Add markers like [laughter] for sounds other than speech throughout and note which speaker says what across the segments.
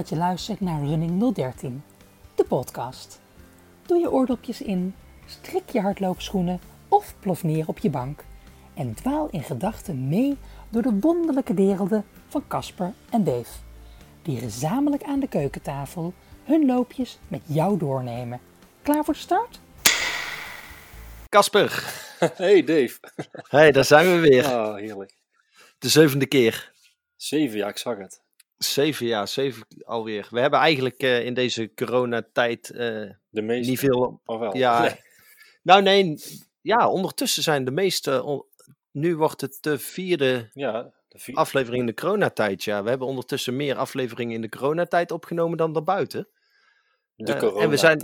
Speaker 1: Dat je luistert naar Running 013, de podcast. Doe je oordopjes in, strik je hardloopschoenen of plof neer op je bank en dwaal in gedachten mee door de wonderlijke werelden van Casper en Dave, die gezamenlijk aan de keukentafel hun loopjes met jou doornemen. Klaar voor de start?
Speaker 2: Casper, [laughs]
Speaker 3: Hey Dave.
Speaker 2: hey, daar zijn we weer.
Speaker 3: Ah, heerlijk.
Speaker 2: De zevende keer.
Speaker 3: Zeven, ja, ik zag het.
Speaker 2: Zeven, ja, zeven alweer. We hebben eigenlijk eh, in deze coronatijd eh
Speaker 3: De meeste.
Speaker 2: niet veel...
Speaker 3: Of wel?
Speaker 2: Ja,
Speaker 3: Nee. [laughs]
Speaker 2: nou nee, ja, ondertussen zijn de meeste... on- nu wordt het de vierde
Speaker 3: Ja, de vier.
Speaker 2: aflevering in de coronatijd, ja. We hebben ondertussen meer afleveringen in de coronatijd opgenomen dan daarbuiten.
Speaker 3: De corona
Speaker 2: en we zijn-.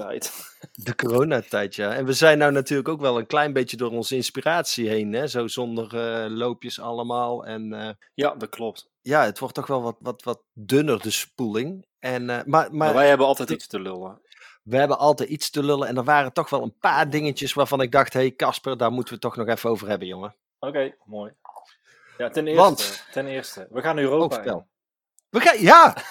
Speaker 2: De coronatijd, ja. En we zijn nou natuurlijk ook wel een klein beetje door onze inspiratie heen, hè. Zo zonder eh, loopjes allemaal en... eh,
Speaker 3: Ja, dat klopt.
Speaker 2: ja, het wordt toch wel wat, wat, wat dunner, de spoeling. En, eh, maar
Speaker 3: Maar,
Speaker 2: maar
Speaker 3: wij hebben altijd iets te lullen.
Speaker 2: we hebben altijd iets te lullen. En er waren toch wel een paar dingetjes waarvan ik dacht... Hé hey Casper, daar moeten we het toch nog even over hebben, jongen.
Speaker 3: Oké, mooi. Ja, ten eerste.
Speaker 2: Want-
Speaker 3: Ten eerste. We gaan
Speaker 2: Oh,
Speaker 3: Europa in.
Speaker 2: We gaan, ja! [laughs]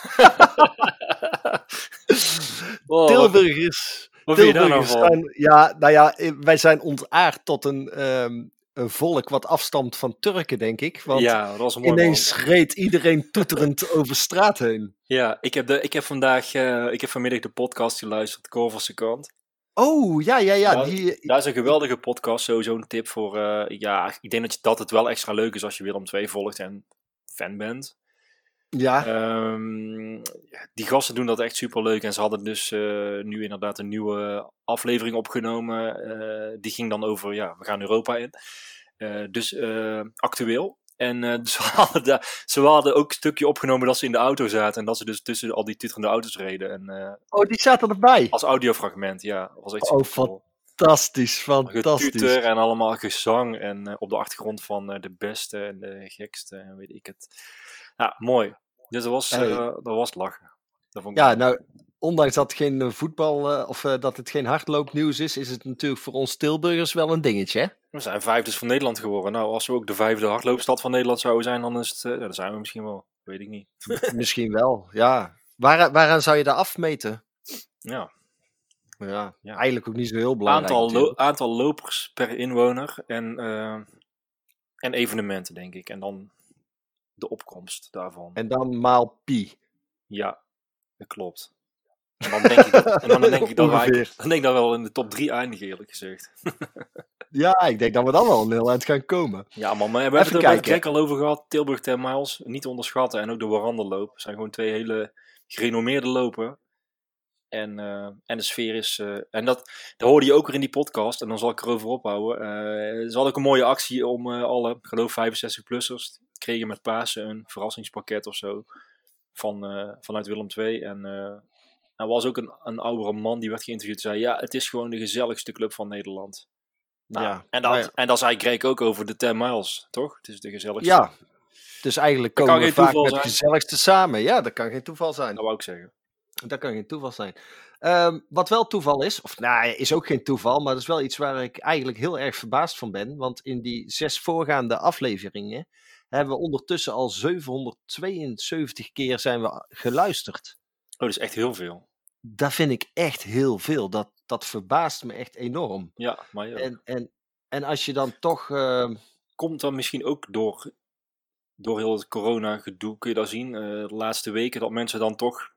Speaker 2: [laughs]
Speaker 3: Oh, wat-
Speaker 2: Tilburgers.
Speaker 3: Wat daar nou
Speaker 2: Tilburgers zijn, ja, nou ja, eh, wij zijn ontaard tot een, ehm, een volk wat afstamt van Turken, denk ik. Want
Speaker 3: ja, dat was mooi
Speaker 2: ineens reed iedereen toeterend [laughs] over straat heen.
Speaker 3: Ja, ik heb, de, ik heb vandaag, eh, ik heb vanmiddag de podcast geluisterd, Corverse kant.
Speaker 2: Oh, ja, ja, ja.
Speaker 3: Nou,
Speaker 2: Die,
Speaker 3: is een geweldige podcast, sowieso een tip voor, eh, ja, ik denk dat, je, dat het wel extra leuk is als je Willem 2 volgt en fan bent.
Speaker 2: Ja,
Speaker 3: Ehm, die gasten doen dat echt super leuk. En ze hadden dus eh, nu inderdaad een nieuwe aflevering opgenomen. eh, die ging dan over, ja, we gaan Europa in. Eh, dus actueel. En [laughs] ze, hadden daar, ze hadden ook een stukje opgenomen dat ze in de auto zaten. En dat ze dus tussen al die tutterende auto's reden. En,
Speaker 2: oh, die zaten erbij.
Speaker 3: als audiofragment, ja. Was echt
Speaker 2: Oh,
Speaker 3: cool.
Speaker 2: Fantastisch, fantastisch.
Speaker 3: Getuter en allemaal gezang. En op de achtergrond van de beste en de gekste en weet ik het. Ja, mooi. Dus dat was,
Speaker 2: Hey.
Speaker 3: eh, dat was lachen. Dat vond ik
Speaker 2: Ja, nou, ondanks dat het geen eh, voetbal eh, of eh, dat het geen hardloopnieuws is, is het natuurlijk voor ons Tilburgers wel een dingetje. Hè?
Speaker 3: We zijn vijfdes van Nederland geworden. Nou, als we ook de vijfde hardloopstad van Nederland zouden zijn, dan is het, eh, ja, zijn we misschien wel. Weet ik niet. [laughs]
Speaker 2: Misschien wel, ja. Waar, waaraan zou je daar afmeten?
Speaker 3: Ja.
Speaker 2: Ja,
Speaker 3: Ja.
Speaker 2: eigenlijk ook niet zo heel belangrijk.
Speaker 3: Aantal, lo- aantal lopers per inwoner en, eh, en evenementen, denk ik. En dan de opkomst daarvan.
Speaker 2: En dan maal pi.
Speaker 3: Ja, dat klopt. En dan denk ik dat, en dan denk [laughs] ik dat, wij, dan denk ik dat we wel in de top 3 eindigen, eerlijk gezegd. [laughs]
Speaker 2: Ja, ik denk dat we dan wel een heel eind gaan komen.
Speaker 3: Ja, man, maar we hebben het er al over gehad. Tilburg 10 miles, niet onderschatten. En ook de Warandelloop. zijn gewoon twee hele gerenommeerde lopen. En, eh, en de sfeer is... eh, en dat, dat hoorde je ook weer in die podcast. En dan zal ik erover ophouden. Eh ze hadden ook een mooie actie om alle, geloof 65-plussers... kregen met Pasen een verrassingspakket of zo. Van, eh, vanuit Willem II. En eh, er was ook een, een oudere man die werd geïnterviewd. Zei, ja, het is gewoon de gezelligste club van Nederland. Nou,
Speaker 2: Ja,
Speaker 3: en, dat,
Speaker 2: ja.
Speaker 3: en dat zei Greg ook over de 10 miles, toch? Het is de gezelligste.
Speaker 2: Ja, dus eigenlijk
Speaker 3: Dat
Speaker 2: komen we vaak
Speaker 3: toeval
Speaker 2: met
Speaker 3: zijn.
Speaker 2: het gezelligste samen. Ja, dat kan geen toeval zijn.
Speaker 3: Dat wou ik zeggen.
Speaker 2: Dat kan geen toeval zijn. Ehm, wat wel toeval is, of nou, is ook geen toeval, maar dat is wel iets waar ik eigenlijk heel erg verbaasd van ben. Want in die zes voorgaande afleveringen hebben we ondertussen al 772 keer zijn we geluisterd.
Speaker 3: Oh, dat is echt heel veel.
Speaker 2: Dat vind ik echt heel veel. Dat, dat verbaast me echt enorm.
Speaker 3: Ja, maar ja.
Speaker 2: En, en, en als je dan toch. ehm,
Speaker 3: komt dat misschien ook door, door heel het corona-gedoe, kun je dat zien, eh, de laatste weken, dat mensen dan toch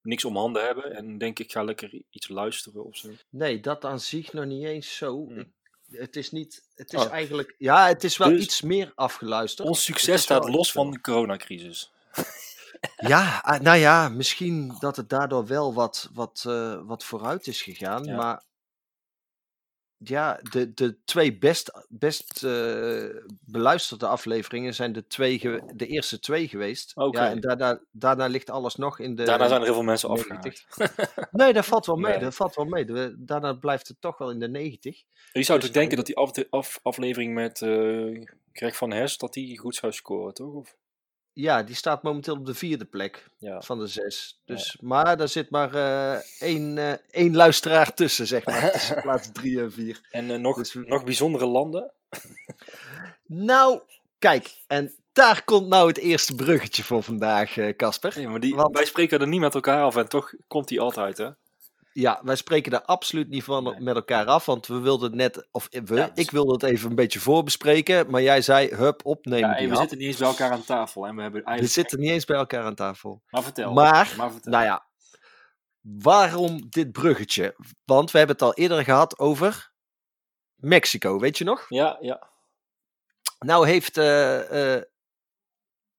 Speaker 3: niks om handen hebben en denk ik ga lekker iets luisteren of zo.
Speaker 2: nee, dat aan zich nog niet eens zo.
Speaker 3: Hmm.
Speaker 2: Ik- het is niet. Het is
Speaker 3: Oh.
Speaker 2: eigenlijk. Ja, het is wel
Speaker 3: Dus
Speaker 2: iets meer afgeluisterd.
Speaker 3: Ons succes staat los van de coronacrisis. [laughs]
Speaker 2: Ja, ah, nou ja, misschien dat het daardoor wel wat, wat, eh, wat vooruit is gegaan.
Speaker 3: Ja.
Speaker 2: Maar ja, de, de twee best, best eh, beluisterde afleveringen zijn de, twee de eerste twee geweest. Ja, en daarna, daarna ligt alles nog in de.
Speaker 3: Daarna zijn er heel veel mensen
Speaker 2: 90.
Speaker 3: afgehaakt.
Speaker 2: Nee, dat valt wel [laughs] mee.
Speaker 3: Nee.
Speaker 2: Dat valt wel mee. De- daarna blijft het toch wel in de 90.
Speaker 3: Je zou
Speaker 2: Dus
Speaker 3: toch denken dat die af, af- aflevering met eh Greg van Hest, dat die goed zou scoren, toch? Of?
Speaker 2: Ja, die staat momenteel op de vierde plek
Speaker 3: Ja.
Speaker 2: van de zes. Dus, Maar daar zit maar eh, één, eh, één luisteraar tussen, zeg maar. Tussen plaats drie en vier. [laughs]
Speaker 3: En eh, nog,
Speaker 2: Dus
Speaker 3: nog bijzondere landen?
Speaker 2: Nou, Kijk, en daar komt nou het eerste bruggetje voor vandaag, eh, Casper.
Speaker 3: Nee, maar die,
Speaker 2: Want-
Speaker 3: wij spreken er niet met elkaar af en toch komt die altijd, hè?
Speaker 2: Ja, wij spreken daar absoluut niet van
Speaker 3: Nee.
Speaker 2: met elkaar af, want we wilden het net, of we,
Speaker 3: Ja, dus-
Speaker 2: ik wilde het even een beetje voorbespreken, maar jij zei, hup, opnemen
Speaker 3: Ja,
Speaker 2: die
Speaker 3: en we zitten niet eens bij elkaar aan tafel. En we hebben
Speaker 2: We
Speaker 3: eigenlijk...
Speaker 2: zitten niet eens bij elkaar aan tafel.
Speaker 3: Maar vertel.
Speaker 2: Maar,
Speaker 3: maar vertel.
Speaker 2: Nou ja, waarom dit bruggetje? Want we hebben het al eerder gehad over Mexico, weet je nog?
Speaker 3: Ja, ja.
Speaker 2: Nou heeft eh eh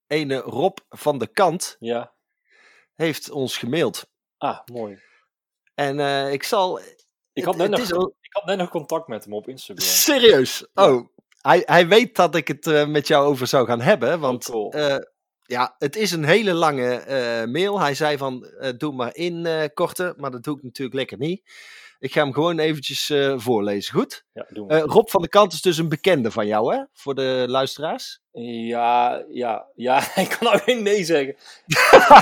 Speaker 2: ene Rob van de Kant
Speaker 3: Ja.
Speaker 2: heeft ons gemaild.
Speaker 3: Ah, mooi.
Speaker 2: En eh, ik zal...
Speaker 3: Ik had, net nog,
Speaker 2: is al-
Speaker 3: ik had net nog contact met hem op Instagram.
Speaker 2: Serieus? Oh, hij, hij weet dat ik het eh, met jou over zou gaan hebben. Want
Speaker 3: Oh, cool.
Speaker 2: eh, ja, het is een hele lange mail. Hij zei van, doe maar in korte. Maar dat doe ik natuurlijk lekker niet. Ik ga hem gewoon eventjes eh, voorlezen. Goed?
Speaker 3: Ja, doen we.
Speaker 2: Eh, Rob van de Kant is dus een bekende van jou, hè? Voor de luisteraars.
Speaker 3: Ja, ja, ja, [laughs] ik kan geen nee zeggen.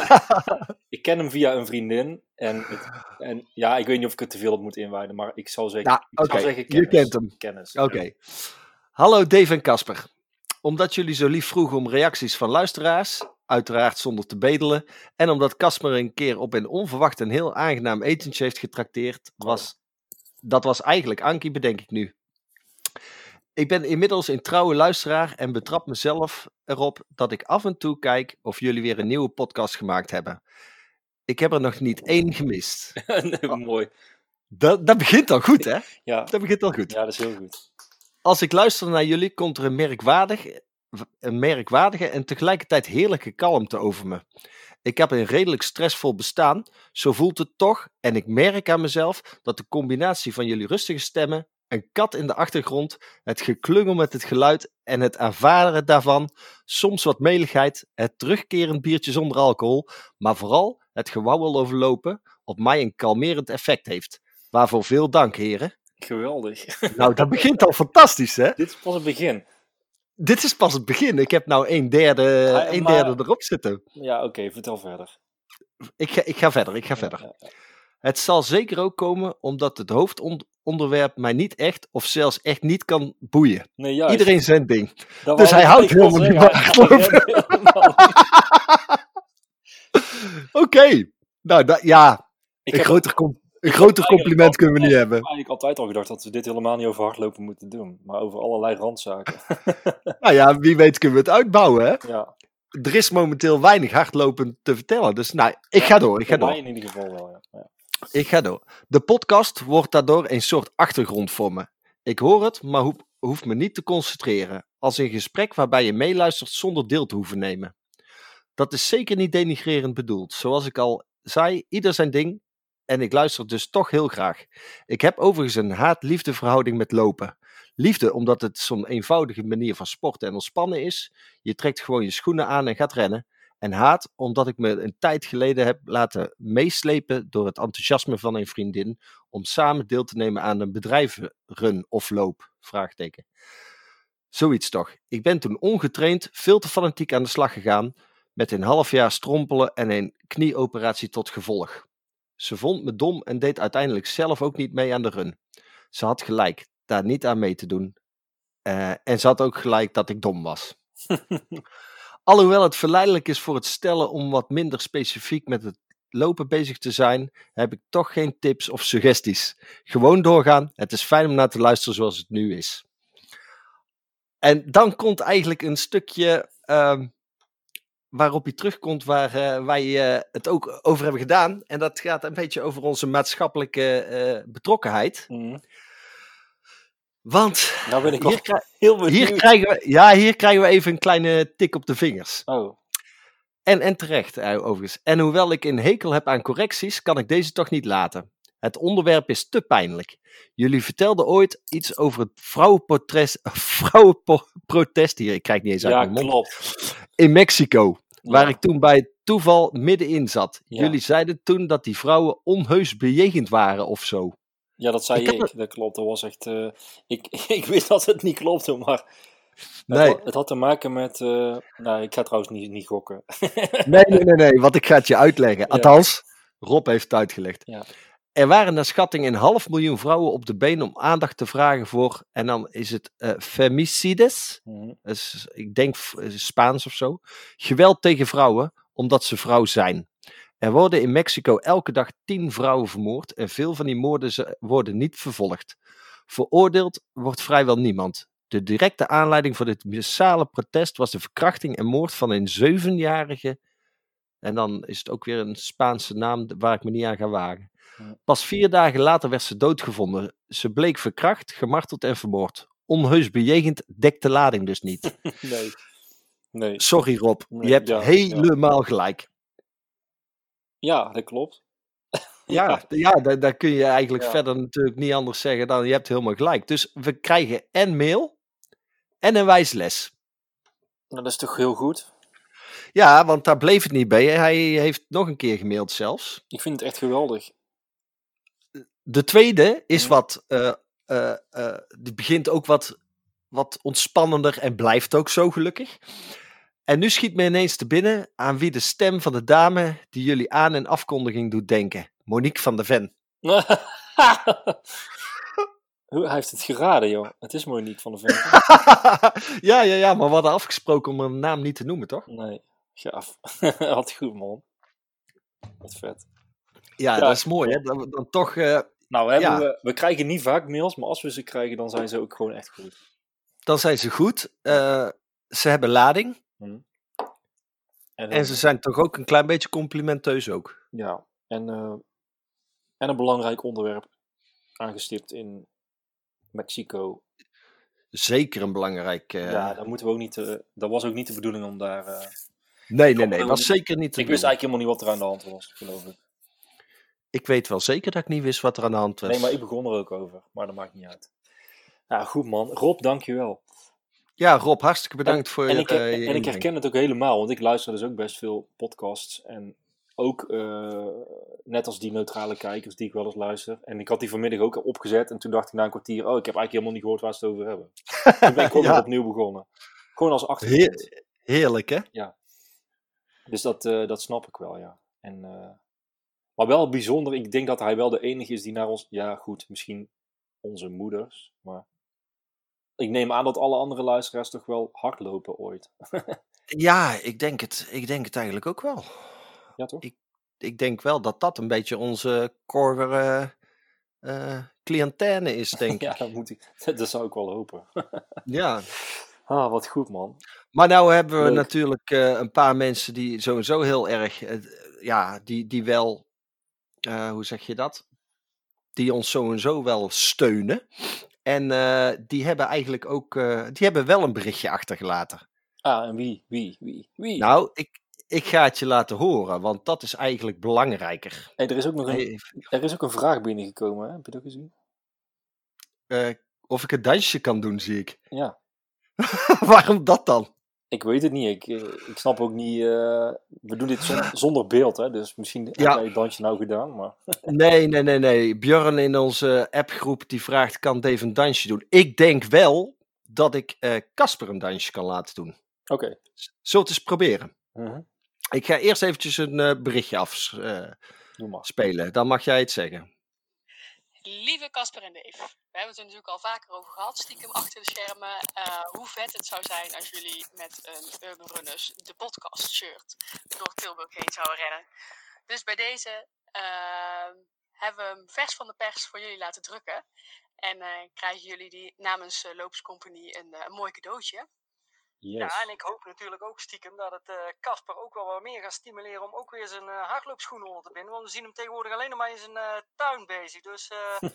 Speaker 3: [laughs] ik ken hem via een vriendin. En, het- en ja, ik weet niet of ik het te veel op moet inwijden, maar ik zal zeggen,
Speaker 2: Nou, oké, je kent hem.
Speaker 3: Kennis.
Speaker 2: Oké. Hallo Dave en Casper. Omdat jullie zo lief vroegen om reacties van luisteraars, uiteraard zonder te bedelen, en omdat Casper een keer op een onverwacht en heel aangenaam etentje heeft getrakteerd, was, dat was eigenlijk Ankie, bedenk ik nu. Ik ben inmiddels een trouwe luisteraar en betrap mezelf erop dat ik af en toe kijk of jullie weer een nieuwe podcast gemaakt hebben. Ik heb er nog niet één gemist. [laughs]
Speaker 3: Nee, Mooi.
Speaker 2: Dat, dat begint al goed, hè?
Speaker 3: Ja.
Speaker 2: Dat begint al goed.
Speaker 3: ja, dat is heel goed.
Speaker 2: Als ik luister naar jullie, komt er een, merkwaardig, een merkwaardige en tegelijkertijd heerlijke kalmte over me. Ik heb een redelijk stressvol bestaan, zo voelt het toch. En ik merk aan mezelf dat de combinatie van jullie rustige stemmen, een kat in de achtergrond, het geklungel met het geluid en het ervaren daarvan, soms wat meligheid, het terugkerend biertje zonder alcohol, maar vooral het gewauwel overlopen, op mij een kalmerend effect heeft. Waarvoor veel dank, heren.
Speaker 3: Geweldig.
Speaker 2: Nou, [laughs] dat begint al fantastisch, hè?
Speaker 3: Dit is pas het begin.
Speaker 2: Dit is pas het begin. Ik heb nou een derde,
Speaker 3: Ah,
Speaker 2: een
Speaker 3: maar-
Speaker 2: derde erop zitten.
Speaker 3: Ja, oké, vertel verder.
Speaker 2: Ik ga, ik ga verder, ik ga verder.
Speaker 3: Ja, ja.
Speaker 2: Het zal zeker ook komen omdat het hoofdonderwerp mij niet echt of zelfs echt niet kan boeien.
Speaker 3: Nee, juist.
Speaker 2: Iedereen zijn ding.
Speaker 3: Dat
Speaker 2: dus hij houdt helemaal niet van. [laughs] Oké. Nou, ja,
Speaker 3: Ik
Speaker 2: een
Speaker 3: heb
Speaker 2: groter, com- een groter compliment kunnen we niet hebben.
Speaker 3: eigenlijk altijd al gedacht dat we dit helemaal niet over hardlopen moeten doen. Maar over allerlei randzaken. [laughs]
Speaker 2: Nou ja, wie weet kunnen we het uitbouwen, hè?
Speaker 3: ja,
Speaker 2: Er is momenteel weinig hardlopen te vertellen. Dus nou, ik ga door, ik ga door.
Speaker 3: in ieder geval wel, ja.
Speaker 2: Ik ga door. De podcast wordt daardoor een soort achtergrond voor me. Ik hoor het, maar hoef, hoef me niet te concentreren. Als een gesprek waarbij je meeluistert zonder deel te hoeven nemen. Dat is zeker niet denigrerend bedoeld. Zoals ik al zei, ieder zijn ding. En ik luister dus toch heel graag. Ik heb overigens een haat-liefde verhouding met lopen. Liefde omdat het zo'n eenvoudige manier van sporten en ontspannen is. Je trekt gewoon je schoenen aan en gaat rennen. En haat omdat ik me een tijd geleden heb laten meeslepen door het enthousiasme van een vriendin om samen deel te nemen aan een bedrijvenrun of loop? Zoiets toch. Ik ben toen ongetraind veel te fanatiek aan de slag gegaan met een half jaar strompelen en een knieoperatie tot gevolg. Ze vond me dom en deed uiteindelijk zelf ook niet mee aan de run. Ze had gelijk daar niet aan mee te doen. Eh, en ze had ook gelijk dat ik dom was. [laughs] Alhoewel het verleidelijk is voor het stellen om wat minder specifiek met het lopen bezig te zijn, heb ik toch geen tips of suggesties. Gewoon doorgaan. Het is fijn om naar te luisteren zoals het nu is. En dan komt eigenlijk een stukje ehm, waarop je terugkomt waar eh, wij eh, het ook over hebben gedaan. En dat gaat een beetje over onze maatschappelijke eh, betrokkenheid.
Speaker 3: Mhm.
Speaker 2: Want
Speaker 3: Nou ben ik
Speaker 2: hier,
Speaker 3: heel
Speaker 2: hier, krijgen we, ja, hier krijgen we even een kleine tik op de vingers.
Speaker 3: Oh,
Speaker 2: En, en terecht, overigens. En hoewel ik een hekel heb aan correcties, kan ik deze toch niet laten. Het onderwerp is te pijnlijk. Jullie vertelden ooit iets over het vrouwenprotest, [laughs] vrouwenprotest hier, ik krijg niet eens uit
Speaker 3: ja,
Speaker 2: mijn mond,
Speaker 3: klopt.
Speaker 2: in Mexico, waar
Speaker 3: Ja.
Speaker 2: ik toen bij toeval middenin zat.
Speaker 3: Ja.
Speaker 2: Jullie zeiden toen dat die vrouwen onheus bejegend waren of zo.
Speaker 3: Ja, dat zei
Speaker 2: Ik
Speaker 3: Dat klopt. Dat was echt. eh, ik, [laughs] ik wist dat het niet klopte, maar.
Speaker 2: Nee.
Speaker 3: Het, had, het had te maken met. eh, nou, ik ga trouwens niet, niet gokken.
Speaker 2: Nee, nee, nee, [laughs] nee, want ik ga het je uitleggen. Althans, Rob heeft het uitgelegd.
Speaker 3: Ja.
Speaker 2: Er waren naar schatting een half miljoen vrouwen op de been om aandacht te vragen voor, en dan is het eh femicides, dat is, ik denk eh, Spaans of zo, geweld tegen vrouwen omdat ze vrouw zijn. Er worden in Mexico elke dag tien vrouwen vermoord en veel van die moorden worden niet vervolgd. Veroordeeld wordt vrijwel niemand. De directe aanleiding voor dit massale protest was de verkrachting en moord van een zevenjarige. En dan is het ook weer een Spaanse naam waar ik me niet aan ga wagen. Pas vier dagen later werd ze doodgevonden. Ze bleek verkracht, gemarteld en vermoord. Onheus bejegend dekt de lading dus niet. [laughs]
Speaker 3: Nee. Nee.
Speaker 2: Sorry Rob,
Speaker 3: Nee,
Speaker 2: je hebt
Speaker 3: ja,
Speaker 2: helemaal gelijk.
Speaker 3: Ja, dat klopt. [laughs]
Speaker 2: Ja, ja daar, daar kun je eigenlijk
Speaker 3: Ja.
Speaker 2: verder natuurlijk niet anders zeggen dan je hebt helemaal gelijk. Dus we krijgen en mail en een wijsles.
Speaker 3: Nou, dat is toch heel goed?
Speaker 2: Ja, want daar bleef het niet bij. Hij heeft nog een keer gemaild zelfs.
Speaker 3: Ik vind het echt geweldig.
Speaker 2: De tweede is
Speaker 3: Mhm.
Speaker 2: wat, eh, eh, eh, die begint ook wat, wat ontspannender en blijft ook zo gelukkig. En nu schiet me ineens te binnen aan wie de stem van de dame die jullie aan- en afkondiging doet denken. Monique van der Ven. [laughs]
Speaker 3: Hij heeft het geraden, joh. Het is mooi niet van de vent. [laughs]
Speaker 2: ja, ja, ja, maar we hadden afgesproken om een naam niet te noemen, toch?
Speaker 3: Nee, gaaf. [laughs] Had goed, man. Wat vet.
Speaker 2: Ja,
Speaker 3: Ja.
Speaker 2: dat is mooi, hè? Dan, dan toch,
Speaker 3: Nou, we,
Speaker 2: Ja.
Speaker 3: we, we krijgen niet vaak mails, maar als we ze krijgen, dan zijn ze ook gewoon echt goed.
Speaker 2: dan zijn ze goed. Eh, ze hebben lading.
Speaker 3: En,
Speaker 2: En
Speaker 3: dan-
Speaker 2: ze zijn toch ook een klein beetje complimenteus ook.
Speaker 3: Ja, en, eh, en een belangrijk onderwerp aangestipt in Mexico.
Speaker 2: Zeker een belangrijk... eh,
Speaker 3: ja, daar moeten we ook niet, eh, dat was ook niet de bedoeling om daar... eh,
Speaker 2: nee, nee, nee. Was zeker niet
Speaker 3: ik wist eigenlijk helemaal niet wat er aan de hand was, geloof ik.
Speaker 2: Ik weet wel zeker dat ik niet wist wat er aan de hand was.
Speaker 3: Nee, maar ik begon er ook over, maar dat maakt niet uit. Ja, goed man. Rob, dankjewel.
Speaker 2: Ja, Rob, hartstikke bedankt voor
Speaker 3: En
Speaker 2: je
Speaker 3: ik, her-
Speaker 2: eh, je
Speaker 3: en ik herken het ook helemaal, want ik luister dus ook best veel podcasts. En ook eh, net als die neutrale kijkers die ik wel eens luister. En ik had die vanmiddag ook opgezet. En toen dacht ik na een kwartier, oh, ik heb eigenlijk helemaal niet gehoord waar ze het over hebben. [laughs] Toen ben ik ook
Speaker 2: Ja.
Speaker 3: weer opnieuw begonnen. Gewoon als achtergrond.
Speaker 2: Heer- heerlijk, hè?
Speaker 3: Dus dat, eh, dat snap ik wel, ja. En, eh, maar wel bijzonder, ik denk dat hij wel de enige is die naar ons... Ja, goed, misschien onze moeders, maar... Ik neem aan dat alle andere luisteraars toch wel hardlopen ooit. [laughs]
Speaker 2: Ja, ik denk het. Ik denk het eigenlijk ook wel.
Speaker 3: Ja, toch?
Speaker 2: Ik denk wel dat dat een beetje onze core eh eh, is, [laughs] denk
Speaker 3: Ja,
Speaker 2: ik.
Speaker 3: dat, moet ik, [laughs] dat zou ik wel hopen.
Speaker 2: Ja.
Speaker 3: Ah, wat goed, man.
Speaker 2: Maar nou hebben we
Speaker 3: Leuk.
Speaker 2: natuurlijk eh, een paar mensen die sowieso heel erg, eh, ja, die, die wel, eh, hoe zeg je dat? Die ons sowieso wel steunen. En eh, die hebben eigenlijk ook, eh, die hebben wel een berichtje achtergelaten.
Speaker 3: Ah, en wie? Wie? Wie? Wie?
Speaker 2: Nou, ik, ik ga het je laten horen, want dat is eigenlijk belangrijker.
Speaker 3: Hey, er, is ook nog een,
Speaker 2: Hey,
Speaker 3: er is ook een vraag binnengekomen, hè? heb je dat gezien?
Speaker 2: of ik een dansje kan doen, zie ik.
Speaker 3: Ja. [laughs]
Speaker 2: Waarom dat dan?
Speaker 3: Ik weet het niet. Ik, eh, ik snap ook niet. eh, we doen dit zon- [laughs] zonder beeld, hè? Dus misschien heb jij het dansje nou gedaan. Maar [laughs]
Speaker 2: Nee, nee, nee, nee. Björn in onze appgroep die vraagt: kan Dave een dansje doen? Ik denk wel dat ik eh, Casper een dansje kan laten doen.
Speaker 3: oké.
Speaker 2: Zullen we het eens proberen?
Speaker 3: Mhm.
Speaker 2: Ik ga eerst eventjes een eh, berichtje afspelen. Dan mag jij het zeggen.
Speaker 4: Lieve Casper en Dave, we hebben het er natuurlijk al vaker over gehad, stiekem achter de schermen, eh, hoe vet het zou zijn als jullie met een Urban Runners de podcast shirt door Tilburg heen zouden rennen. Dus bij deze ehm, hebben we hem vers van de pers voor jullie laten drukken. En eh, krijgen jullie die namens Loops Company een, een mooi cadeautje.
Speaker 3: Yes.
Speaker 5: Ja, en ik hoop natuurlijk ook stiekem dat het Casper ook wel wat meer gaat stimuleren om ook weer zijn uh, hardloopschoenen onder te binden. Want we zien hem tegenwoordig alleen nog maar in zijn uh, tuin bezig. Dus uh,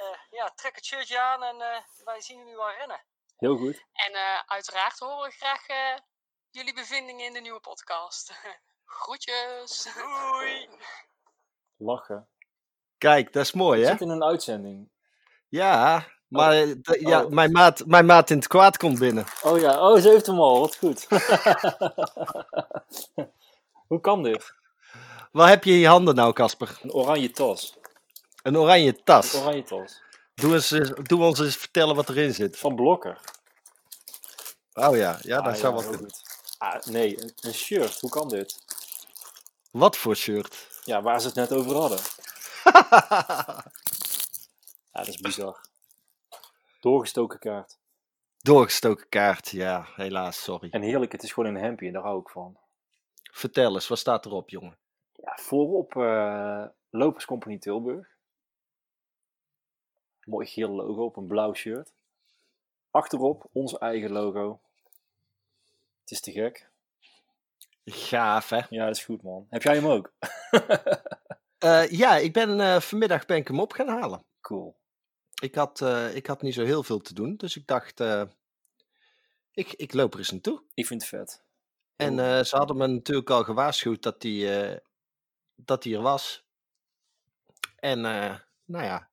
Speaker 5: [laughs] ja, trek het shirtje aan en eh, wij zien jullie wel rennen.
Speaker 3: Heel goed.
Speaker 4: En uh, uiteraard horen we graag uh, jullie bevindingen in de nieuwe podcast. [laughs] Groetjes!
Speaker 5: Doei!
Speaker 3: Lachen.
Speaker 2: Kijk, dat is mooi, hè?
Speaker 3: zit in een uitzending.
Speaker 2: Ja, maar oh. ja,
Speaker 3: Oh.
Speaker 2: mijn, maat, mijn maat in het kwaad komt binnen.
Speaker 3: Oh ja, oh, ze heeft hem al. Wat goed. [laughs] Hoe kan dit?
Speaker 2: Waar heb je in je handen nou, Casper?
Speaker 3: Een oranje tas.
Speaker 2: Een oranje tas.
Speaker 3: Een oranje tas.
Speaker 2: Doe, eens, doe ons eens vertellen wat erin zit.
Speaker 3: Van Blokker.
Speaker 2: Oh ja, ja dat
Speaker 3: ah,
Speaker 2: zou
Speaker 3: ja,
Speaker 2: goed.
Speaker 3: Ah, nee, een, een, shirt. Hoe kan dit?
Speaker 2: Wat voor shirt?
Speaker 3: Ja, waar ze het net over hadden. [laughs] Ja, dat is bizar. Doorgestoken kaart.
Speaker 2: Doorgestoken kaart, ja, helaas, sorry.
Speaker 3: En heerlijk, het is gewoon een hempje, daar hou ik van.
Speaker 2: Vertel eens, wat staat erop, jongen?
Speaker 3: Ja, voorop eh Lopers Company Tilburg. Mooi geel logo op een blauw shirt. Achterop ons eigen logo. Het is te gek.
Speaker 2: Gaaf, hè?
Speaker 3: Ja, dat is goed man. Heb jij hem ook? [laughs]
Speaker 2: Eh, ja, ik ben eh, vanmiddag ben ik hem op gaan halen.
Speaker 3: cool.
Speaker 2: Ik had, eh, ik had niet zo heel veel te doen, dus ik dacht, eh, ik, ik loop er eens naartoe.
Speaker 3: Ik vind het vet.
Speaker 2: En eh, ze hadden me natuurlijk al gewaarschuwd dat die, dat die er was. En nou ja,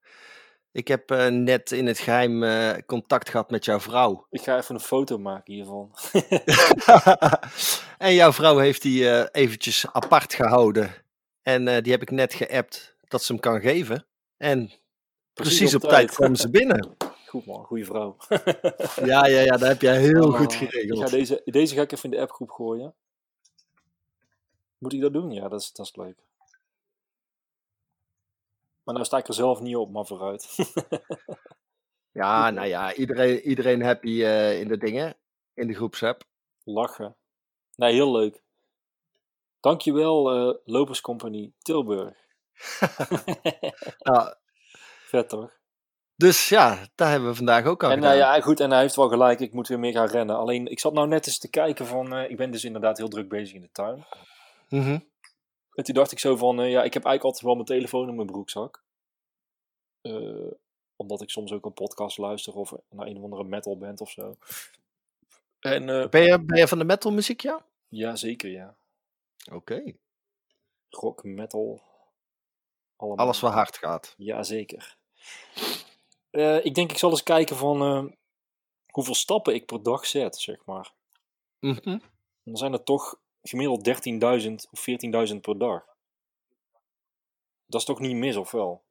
Speaker 2: ik heb net in het geheim eh, contact gehad met jouw vrouw. [laughs]
Speaker 3: Ik ga even een foto maken hiervan. [laughs]
Speaker 2: en jouw vrouw heeft die eventjes apart gehouden. En die heb ik net geappt dat ze hem kan geven. En precies, op, tijd kwam ze binnen. [laughs]
Speaker 3: Goed man, goede vrouw. [laughs]
Speaker 2: Ja, ja, ja, dat heb jij heel goed
Speaker 3: Oh, Ik ga
Speaker 2: geregeld.
Speaker 3: deze, deze ga ik even in de appgroep gooien. Moet ik dat doen? Ja, dat is, dat is leuk. Maar nou sta ik er zelf niet op, maar vooruit. [laughs]
Speaker 2: Ja, nou ja, iedereen, iedereen happy eh, in de dingen, in de groepsapp.
Speaker 3: Lachen. Nee, heel leuk. Dankjewel, eh Company Tilburg.
Speaker 2: Nou,
Speaker 3: Vet toch?
Speaker 2: dus ja, daar hebben we vandaag ook aan
Speaker 3: En
Speaker 2: gedaan.
Speaker 3: nou ja, goed, en hij heeft wel gelijk, ik moet weer meer gaan rennen. Alleen, ik zat nou net eens te kijken van, eh, ik ben dus inderdaad heel druk bezig in de tuin.
Speaker 2: Mhm.
Speaker 3: En toen dacht ik zo van, eh, ja, ik heb eigenlijk altijd wel mijn telefoon in mijn broekzak. Eh, omdat ik soms ook een podcast luister of naar een of andere metalband of zo. En eh,
Speaker 2: Ben, je, ben je van de metal muziek, ja?
Speaker 3: ja, zeker ja.
Speaker 2: Oké.
Speaker 3: Rock, metal. Allemaal.
Speaker 2: Alles wat hard gaat.
Speaker 3: Ja, Eh, ik denk ik zal eens kijken van eh, hoeveel stappen ik per dag zet, zeg maar.
Speaker 2: Mhm.
Speaker 3: Dan zijn er toch gemiddeld 13.000 of 14.000 per dag. Dat is toch niet mis, of wel?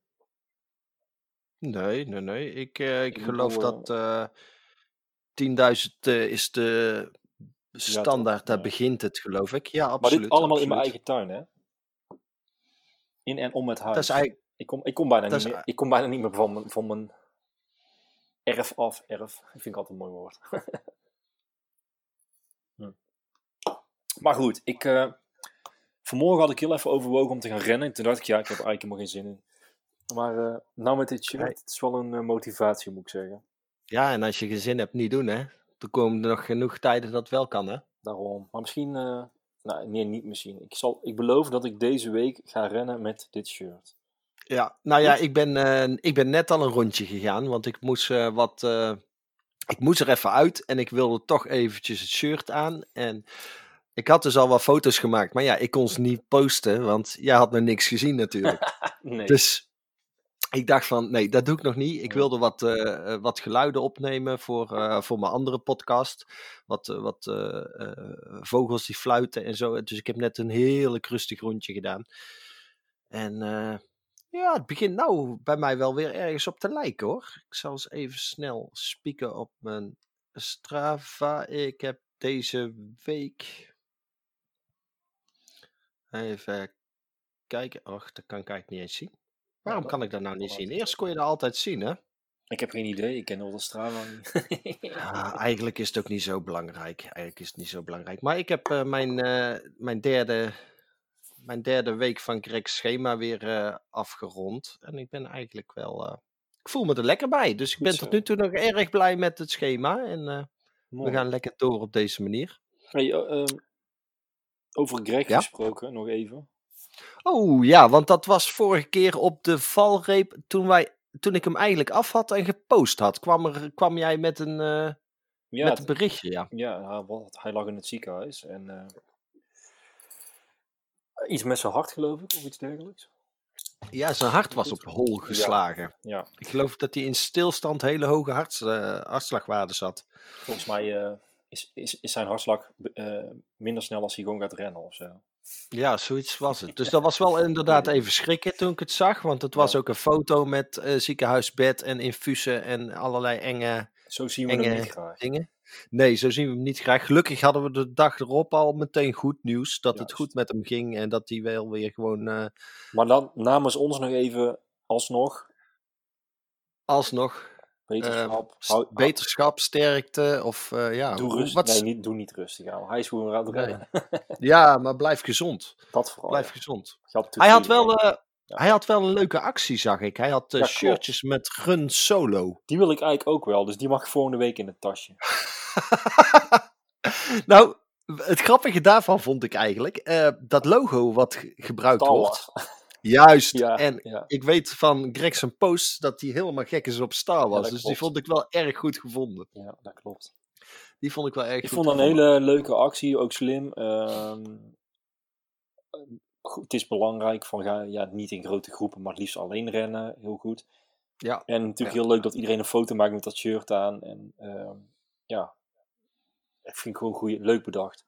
Speaker 2: Nee, nee, nee. Ik, eh, ik
Speaker 3: Ik
Speaker 2: geloof
Speaker 3: bedoel,
Speaker 2: dat eh 10.000 eh, is de standaard. Daar
Speaker 3: ja.
Speaker 2: begint het, geloof ik. Ja,
Speaker 3: Maar
Speaker 2: absoluut.
Speaker 3: dit allemaal in mijn eigen tuin, hè? In en om het huis.
Speaker 2: Dat is eigenlijk...
Speaker 3: ik, kom, ik, kom bijna niet meer, ik kom bijna niet meer van mijn, van mijn erf af. Erf. Dat vind ik altijd een mooi woord. [laughs] Hm. Maar goed, ik, eh, vanmorgen had ik heel even overwogen om te gaan rennen. En toen dacht ik, ja, ik heb er eigenlijk helemaal geen zin in. Maar eh, nou met dit shirt,
Speaker 2: Nee.
Speaker 3: het is wel een eh, motivatie, moet ik zeggen.
Speaker 2: Ja, en als je geen zin hebt, niet doen, hè. Er komen er nog genoeg tijden dat het wel kan, hè.
Speaker 3: Daarom. Maar misschien, nou nee, niet misschien. Ik, zal, ik beloof dat ik deze week ga rennen met dit shirt.
Speaker 2: Ja, nou ja, ik ben, eh, ik ben net al een rondje gegaan, want ik moest eh, wat... eh, ik moest er even uit en ik wilde toch eventjes het shirt aan. En ik had dus al wat foto's gemaakt, maar ja, ik kon ze niet posten, want jij had nog niks gezien natuurlijk. [laughs]
Speaker 3: Nee.
Speaker 2: Dus ik dacht van, nee, dat doe ik nog niet. Ik wilde wat, wat geluiden opnemen voor, voor mijn andere podcast. Wat, wat vogels die fluiten en zo. Dus ik heb net een heerlijk rustig rondje gedaan. En ja, het begint nou bij mij wel weer ergens op te lijken hoor. Ik zal eens even snel spieken op mijn Strava. Ik heb deze week... Even kijken. Och, dat kan ik eigenlijk niet eens zien. Waarom
Speaker 3: dat-
Speaker 2: kan ik dat nou niet zien? Eerst kon je dat altijd zien, hè?
Speaker 3: Ik heb geen idee, ik ken al de Strava niet.
Speaker 2: Ja, eigenlijk is het ook niet zo belangrijk. Eigenlijk is het niet zo belangrijk. Maar ik heb eh, mijn, eh, mijn, derde, mijn derde week van Greg's schema weer eh, afgerond. En ik ben eigenlijk wel... eh, ik voel me er lekker bij. Dus ik ben tot nu toe nog erg blij met het schema. En eh, we gaan lekker door op deze manier.
Speaker 3: Hey, eh, ehm, over Greg
Speaker 2: Ja?
Speaker 3: gesproken, nog even.
Speaker 2: Oh ja, want dat was vorige keer op de valreep toen, wij, toen ik hem eigenlijk af had en gepost had. Kwam, er, kwam jij met een,
Speaker 3: Ja,
Speaker 2: met een berichtje, ja.
Speaker 3: ja hij, wat, hij lag in het ziekenhuis en iets met zijn hart geloof ik, of iets dergelijks.
Speaker 2: Ja, zijn hart was op hol geslagen.
Speaker 3: Ja,
Speaker 2: Ik geloof dat hij in stilstand hele hoge harts, eh, hartslagwaardes had.
Speaker 3: volgens mij eh, is, is, is zijn hartslag eh, minder snel als hij gewoon gaat rennen of zo.
Speaker 2: Ja, zoiets was het. Dus dat was wel [laughs] inderdaad even schrikken toen ik het zag. Want het was
Speaker 3: Ja.
Speaker 2: ook een foto met ziekenhuisbed en infusen en allerlei enge
Speaker 3: Zo zien we hem niet graag.
Speaker 2: dingen. Nee, zo zien we hem niet graag. Gelukkig hadden we de dag erop al meteen goed nieuws. Dat het goed met hem ging en dat hij wel weer gewoon eh,
Speaker 3: Maar dan namens ons nog even alsnog
Speaker 2: alsnog
Speaker 3: wetenschap.
Speaker 2: s-
Speaker 3: hou-
Speaker 2: beterschap, sterkte of eh, ja.
Speaker 3: Doe rustig.
Speaker 2: wat
Speaker 3: Nee, niet, doe niet rustig aan. Hij is gewoon aan het rennen. [laughs]
Speaker 2: Ja, maar blijf gezond.
Speaker 3: Dat vooral.
Speaker 2: Blijf
Speaker 3: ja.
Speaker 2: gezond. Hij had, wel, eh,
Speaker 3: Ja.
Speaker 2: hij had wel een leuke actie, zag ik. Hij had
Speaker 3: Ja,
Speaker 2: shirtjes met Run Solo.
Speaker 3: Die wil ik eigenlijk ook wel, dus die mag volgende week in het tasje. [laughs] [laughs]
Speaker 2: nou, het grappige daarvan vond ik eigenlijk eh, dat logo wat ge- gebruikt wordt. Juist.
Speaker 3: Ja,
Speaker 2: en
Speaker 3: ja.
Speaker 2: ik weet van Gregson Post dat hij helemaal gek is op Star Wars.
Speaker 3: dat
Speaker 2: dus die vond ik wel erg goed gevonden.
Speaker 3: ja, dat klopt.
Speaker 2: Die vond ik wel erg
Speaker 3: Ik
Speaker 2: goed
Speaker 3: vond dat een hele leuke actie, ook slim. Ehm, goed, het is belangrijk van ga ja, niet in grote groepen, maar het liefst alleen rennen. Heel goed.
Speaker 2: Ja,
Speaker 3: En natuurlijk heel leuk dat iedereen een foto maakt met dat shirt aan. En ehm, ja, ik vind het gewoon goed, leuk bedacht.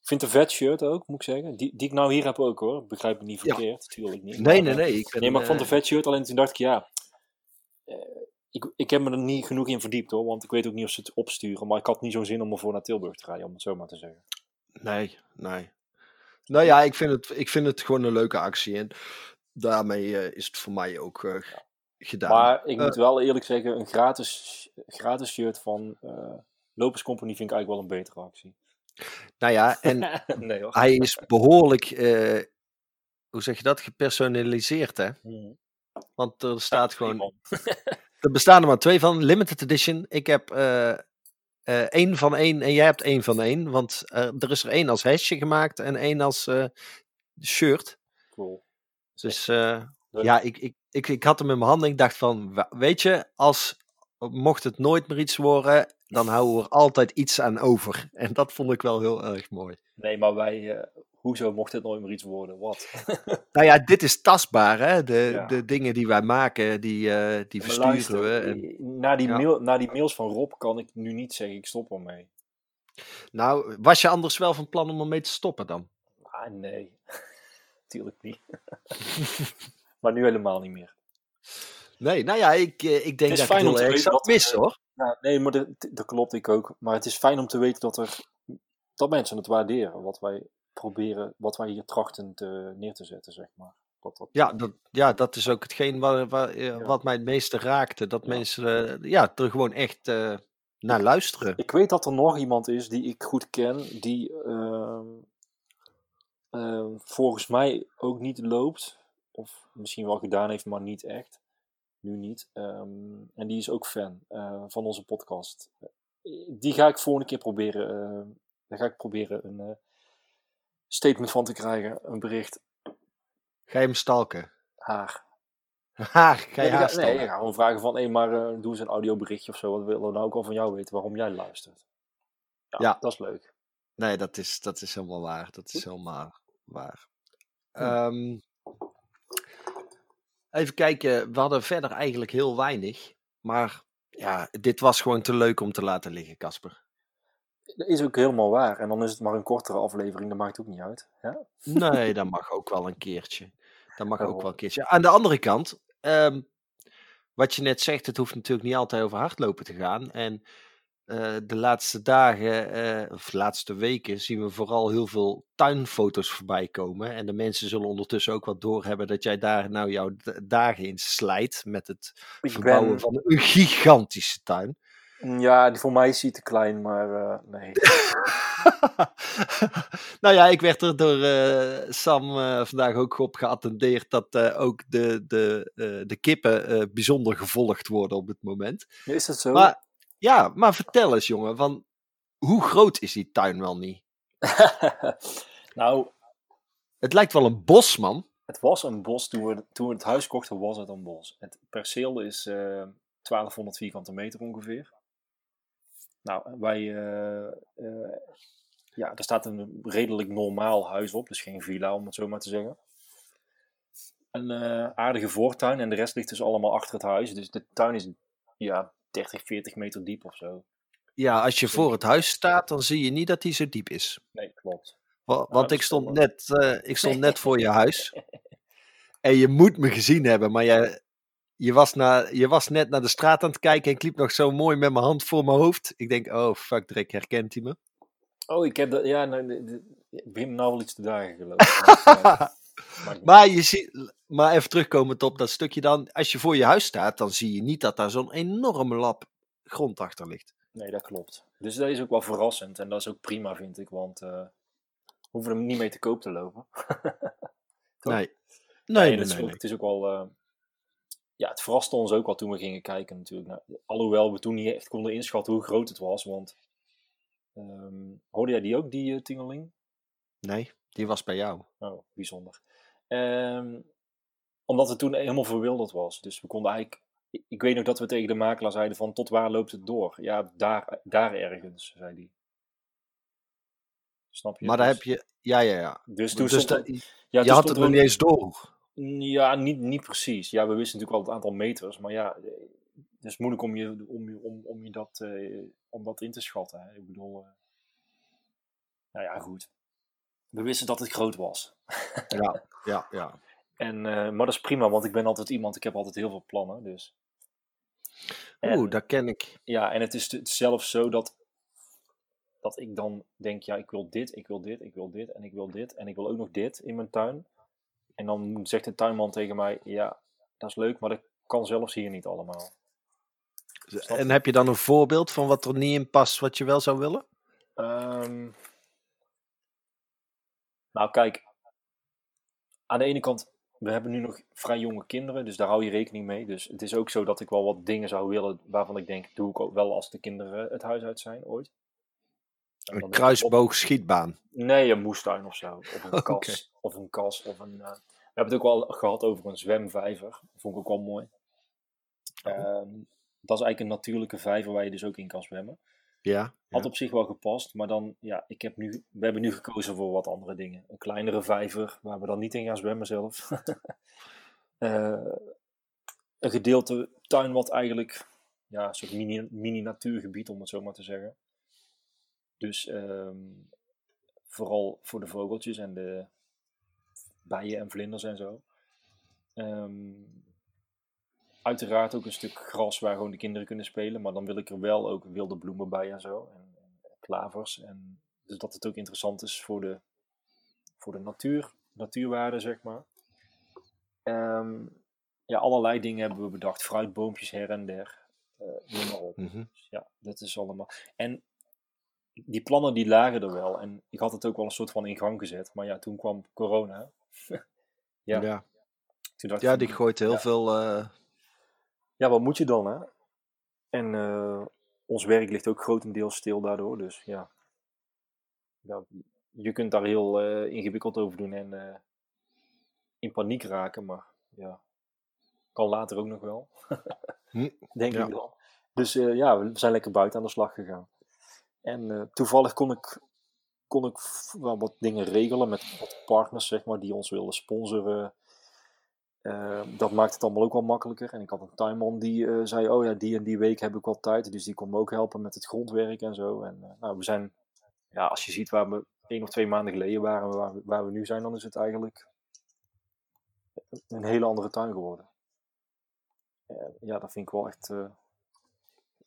Speaker 3: Ik vind een vet shirt ook, moet ik zeggen. Die, die ik nou hier heb ook hoor. Begrijp me niet verkeerd, natuurlijk niet.
Speaker 2: nee,
Speaker 3: Maar,
Speaker 2: nee,
Speaker 3: eh,
Speaker 2: nee. Ik ben,
Speaker 3: Nee, maar ik vond
Speaker 2: eh,
Speaker 3: het een vet shirt. Alleen toen dacht ik, ja. eh, ik, ik heb me er niet genoeg in verdiept hoor. Want ik weet ook niet of ze het opsturen. Maar ik had niet zo'n zin om ervoor naar Tilburg te rijden, om het zo maar te zeggen.
Speaker 2: Nee, nee. Nou ja, ik vind het, ik vind het gewoon een leuke actie. En daarmee eh, is het voor mij ook eh, gedaan.
Speaker 3: Maar ik
Speaker 2: Eh.
Speaker 3: moet wel eerlijk zeggen, een gratis, gratis shirt van Lopers Company vind ik eigenlijk wel een betere actie.
Speaker 2: Nou ja, en [laughs]
Speaker 3: nee hoor.
Speaker 2: hij is behoorlijk, eh, hoe zeg je dat, gepersonaliseerd hè.
Speaker 3: Mhm.
Speaker 2: Want er staat gewoon, [laughs] er bestaan er maar twee van, limited edition. Ik heb eh, één van één en jij hebt één van één. Want er is er één als hesje gemaakt en één als shirt.
Speaker 3: Cool.
Speaker 2: Dus ja, ik, ik, ik, ik had hem in mijn handen. Ik dacht van, weet je, als mocht het nooit meer iets worden, dan houden we er altijd iets aan over. En dat vond ik wel heel erg mooi.
Speaker 3: Nee, maar wij, eh, hoezo mocht dit nooit meer iets worden? Wat? [laughs]
Speaker 2: Nou ja, dit is tastbaar, hè? De,
Speaker 3: Ja.
Speaker 2: de dingen die wij maken, die, eh, die
Speaker 3: Maar
Speaker 2: versturen
Speaker 3: luister,
Speaker 2: we. En,
Speaker 3: na, die
Speaker 2: Ja.
Speaker 3: mail, na die mails van Rob kan ik nu niet zeggen, ik stop ermee.
Speaker 2: nou, was je anders wel van plan om ermee te stoppen dan?
Speaker 3: Ah, nee. [laughs] Tuurlijk niet. [laughs] maar nu helemaal niet meer.
Speaker 2: Nee, nou ja, ik, eh, ik denk dat
Speaker 3: fijn
Speaker 2: ik heel erg zou missen, hoor.
Speaker 3: Ja, nee, maar dat, dat klopt ik ook. Maar het is fijn om te weten dat er dat mensen het waarderen. Wat wij proberen, wat wij hier trachten te, neer te zetten, zeg maar. Dat, dat,
Speaker 2: Ja dat, ja, dat is ook hetgeen wat, wat, eh,
Speaker 3: Ja.
Speaker 2: wat mij het meeste raakte. Dat
Speaker 3: Ja.
Speaker 2: mensen eh, ja, er gewoon echt eh, naar luisteren.
Speaker 3: Ik weet dat er nog iemand is die ik goed ken, die ehm, ehm, volgens mij ook niet loopt. Of misschien wel gedaan heeft, maar niet echt. Nu niet. Ehm, en die is ook fan eh, van onze podcast. Die ga ik volgende keer proberen. eh, daar ga ik proberen een eh, statement van te krijgen. Een bericht.
Speaker 2: Ga je hem stalken?
Speaker 3: Haar. [laughs]
Speaker 2: Haar, ga je
Speaker 3: nee,
Speaker 2: haar
Speaker 3: ga,
Speaker 2: stalken?
Speaker 3: nee, ik ga gewoon vragen van, hé, maar eh, doe eens een audioberichtje of zo. Wat willen we nou ook al van jou weten waarom jij luistert? Ja,
Speaker 2: Ja.
Speaker 3: dat is leuk.
Speaker 2: Nee, dat is, dat is helemaal waar. Dat is helemaal waar.
Speaker 3: Hm.
Speaker 2: Even kijken, we hadden verder eigenlijk heel weinig. Maar ja, dit was gewoon te leuk om te laten liggen, Casper.
Speaker 3: Dat is ook helemaal waar. En dan is het maar een kortere aflevering, dat maakt ook niet uit. Ja?
Speaker 2: Nee, [laughs] dat mag ook wel een keertje. Dat mag ook wel een keertje. Aan de andere kant, ehm, wat je net zegt, het hoeft natuurlijk niet altijd over hardlopen te gaan. En eh, de laatste dagen, eh, of de laatste weken, zien we vooral heel veel tuinfoto's voorbij komen. En de mensen zullen ondertussen ook wat doorhebben dat jij daar nou jouw dagen in slijt met het
Speaker 3: Ik
Speaker 2: verbouwen
Speaker 3: ben,
Speaker 2: van een gigantische tuin.
Speaker 3: ja, die voor mij is hij te klein, maar eh, nee. [laughs]
Speaker 2: nou ja, ik werd er door Sam vandaag ook op geattendeerd dat ook de, de, de kippen bijzonder gevolgd worden op het moment.
Speaker 3: Is dat zo?
Speaker 2: Maar ja, maar vertel eens jongen, van hoe groot is die tuin wel niet? [laughs]
Speaker 3: nou,
Speaker 2: Het lijkt wel een bos, man.
Speaker 3: het was een bos. Toen we, toen we het huis kochten, was het een bos. Het perceel is eh 1200 vierkante meter ongeveer. Nou, wij... eh, eh, ja, er staat een redelijk normaal huis op. Dus geen villa, om het zo maar te zeggen. Een aardige voortuin. En de rest ligt dus allemaal achter het huis. Dus de tuin is ja, 30, 40 meter diep of zo.
Speaker 2: Ja, als je voor het huis staat, dan zie je niet dat die zo diep is.
Speaker 3: Nee, klopt.
Speaker 2: Wa-
Speaker 3: dat
Speaker 2: Want ik stond net, eh, ik stond net voor je huis. [laughs] En je moet me gezien hebben, maar jij, je was, naar, je was net naar de straat aan het kijken en ik liep nog zo mooi met mijn hand voor mijn hoofd. Ik denk, oh fuck, Drek, herkent hij me?
Speaker 3: Oh, ik heb dat, ja, nou, nou wel iets te dagen geloof ik. [laughs] Maar,
Speaker 2: je ziet, maar even terugkomend op dat stukje dan. Als je voor je huis staat, dan zie je niet dat daar zo'n enorme lap grond achter ligt.
Speaker 3: Nee, dat klopt. Dus dat is ook wel verrassend en dat is ook prima, vind ik, want eh, we hoeven er niet mee te koop te lopen. [laughs]
Speaker 2: Nee.
Speaker 3: Nee,
Speaker 2: Nee,
Speaker 3: het, is ook,
Speaker 2: nee.
Speaker 3: het is ook wel. eh, ja, het verraste ons ook wel toen we gingen kijken, natuurlijk. Nou, alhoewel we toen niet echt konden inschatten hoe groot het was. Want. ehm, hoorde jij die ook, die eh, tingeling?
Speaker 2: Nee, die was bij jou.
Speaker 3: Oh, bijzonder. Ehm, omdat het toen helemaal verwilderd was. Dus we konden eigenlijk. ik- weet nog dat we tegen de makelaar zeiden: van tot waar loopt het door? Ja, daar, daar ergens, zei hij. Snap je?
Speaker 2: Maar daar
Speaker 3: Dus-
Speaker 2: heb je. Ja, ja, ja.
Speaker 3: Dus toen
Speaker 2: Dus
Speaker 3: stond ja,
Speaker 2: je had het
Speaker 3: er
Speaker 2: nog niet eens door.
Speaker 3: Ja, niet, niet precies. Ja, we wisten natuurlijk wel het aantal meters, maar ja, eh, het is moeilijk om je, om om, om je dat, eh, om dat in te schatten. Hè. Ik bedoel, eh, nou ja, goed. We wisten dat het groot was. [laughs]
Speaker 2: Ja, ja, ja.
Speaker 3: En, eh, maar dat is prima, want ik ben altijd iemand, ik heb altijd heel veel plannen. Dus.
Speaker 2: Oeh, dat ken ik.
Speaker 3: Ja, en het is zelfs zo dat, dat ik dan denk, ja, ik wil dit, ik wil dit, ik wil dit en ik wil dit en ik wil ook nog dit in mijn tuin. En dan zegt de tuinman tegen mij, ja, dat is leuk, maar dat kan zelfs hier niet allemaal.
Speaker 2: En heb je dan een voorbeeld van wat er niet in past, wat je wel zou willen?
Speaker 3: Ehm, nou, kijk, aan de ene kant, we hebben nu nog vrij jonge kinderen, dus daar hou je rekening mee. Dus het is ook zo dat ik wel wat dingen zou willen waarvan ik denk, doe ik ook wel als de kinderen het huis uit zijn ooit. En
Speaker 2: Een
Speaker 3: dan-
Speaker 2: kruisboog schietbaan.
Speaker 3: Nee, een moestuin of zo. Of een [laughs] kas. Of een kas. Of een, eh, We hebben het ook wel gehad over een zwemvijver. Vond ik ook wel mooi. Ehm, dat is eigenlijk een natuurlijke vijver waar je dus ook in kan zwemmen.
Speaker 2: Ja.
Speaker 3: Had op zich wel gepast, maar dan, ja, ik heb nu, we hebben nu gekozen voor wat andere dingen. Een kleinere vijver, waar we dan niet in gaan zwemmen zelf. [laughs] Eh, een gedeelte tuin wat eigenlijk, ja, een soort mini, mini-natuurgebied, om het zo maar te zeggen. Dus ehm, vooral voor de vogeltjes en de bijen en vlinders en zo. Ehm, uiteraard ook een stuk gras waar gewoon de kinderen kunnen spelen. Maar dan wil ik er wel ook wilde bloemen bij en zo. En, en klavers. En, dus dat het ook interessant is voor de, voor de natuur, natuurwaarde, zeg maar. Ehm, ja, allerlei dingen hebben we bedacht. Fruitboompjes her en der. eh noem maar op.
Speaker 2: Mhm.
Speaker 3: Dus ja, dat is allemaal. En die plannen die lagen er wel. En ik had het ook wel een soort van in gang gezet. Maar ja, toen kwam corona. [laughs]
Speaker 2: Ja.
Speaker 3: Ja. Toen dacht
Speaker 2: ja, die gooit heel
Speaker 3: ja.
Speaker 2: veel. eh,
Speaker 3: Ja, wat moet je dan, hè? En eh, ons werk ligt ook grotendeels stil daardoor, dus ja. ja je kunt daar heel eh, ingewikkeld over doen en eh, in paniek raken, maar ja, kan later ook nog wel.
Speaker 2: Hm, [laughs]
Speaker 3: Denk
Speaker 2: ja.
Speaker 3: ik dan. Dus ja, we zijn lekker buiten aan de slag gegaan. En toevallig kon ik, kon ik wel wat dingen regelen met wat partners, zeg maar, die ons wilden sponsoren. Eh, dat maakt het allemaal ook wel makkelijker. En ik had een tuinman die eh, zei, oh ja, die en die week heb ik wat tijd. Dus die kon me ook helpen met het grondwerk en zo. En eh, nou, we zijn, ja, als je ziet waar we één of twee maanden geleden waren, en waar, we- waar we nu zijn, dan is het eigenlijk een hele andere tuin geworden. Eh, ja, dat vind ik wel echt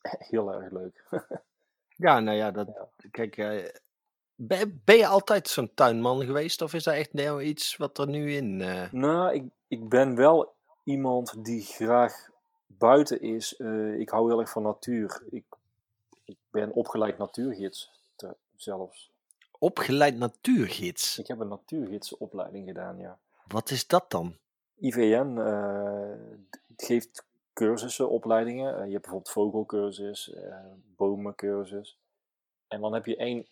Speaker 3: [laughs] heel erg leuk. [laughs]
Speaker 2: Ja, nou ja, dat, kijk, eh, ben, ben je altijd zo'n tuinman geweest? Of is dat echt nou iets wat er nu in... eh,
Speaker 3: Nou, ik, ik ben wel iemand die graag buiten is. Eh, ik hou heel erg van natuur. Ik, ik ben opgeleid natuurgids te- zelfs.
Speaker 2: opgeleid natuurgids?
Speaker 3: Ik heb een natuurgidsopleiding gedaan, ja.
Speaker 2: Wat is dat dan?
Speaker 3: IVN eh, geeft cursussen, opleidingen. Je hebt bijvoorbeeld vogelcursus, bomencursus. En dan heb je één